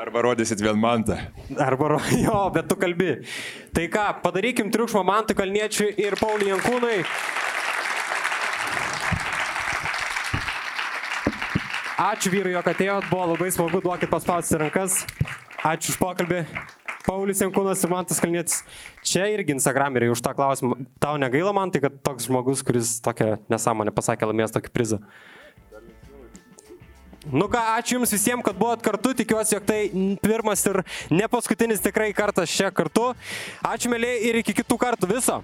Arba rodysit vien mantą. Arba, jo, bet tu kalbi. Tai ką, padarykim triukšmą mantą kalniečiui ir Pauliui Ačiū vyrai, jog atėjot, buvo labai smagu, duokit paspausti rankas. Ačiū už pokalbį. Paulius Jankūnas ir Mantas Kalnietis. Čia irgi Instagrameriai už tą klausimą. Tau negaila man tai, kad toks žmogus, kuris tokią nesąmonę pasakė, laimės tokį prizą. Nu ką, ačiū Jums visiems, kad buvot kartu, tikiuosi, jog tai pirmas ir ne paskutinis tikrai kartas čia kartu. Ačiū mėlyje ir iki kitų kartų viso.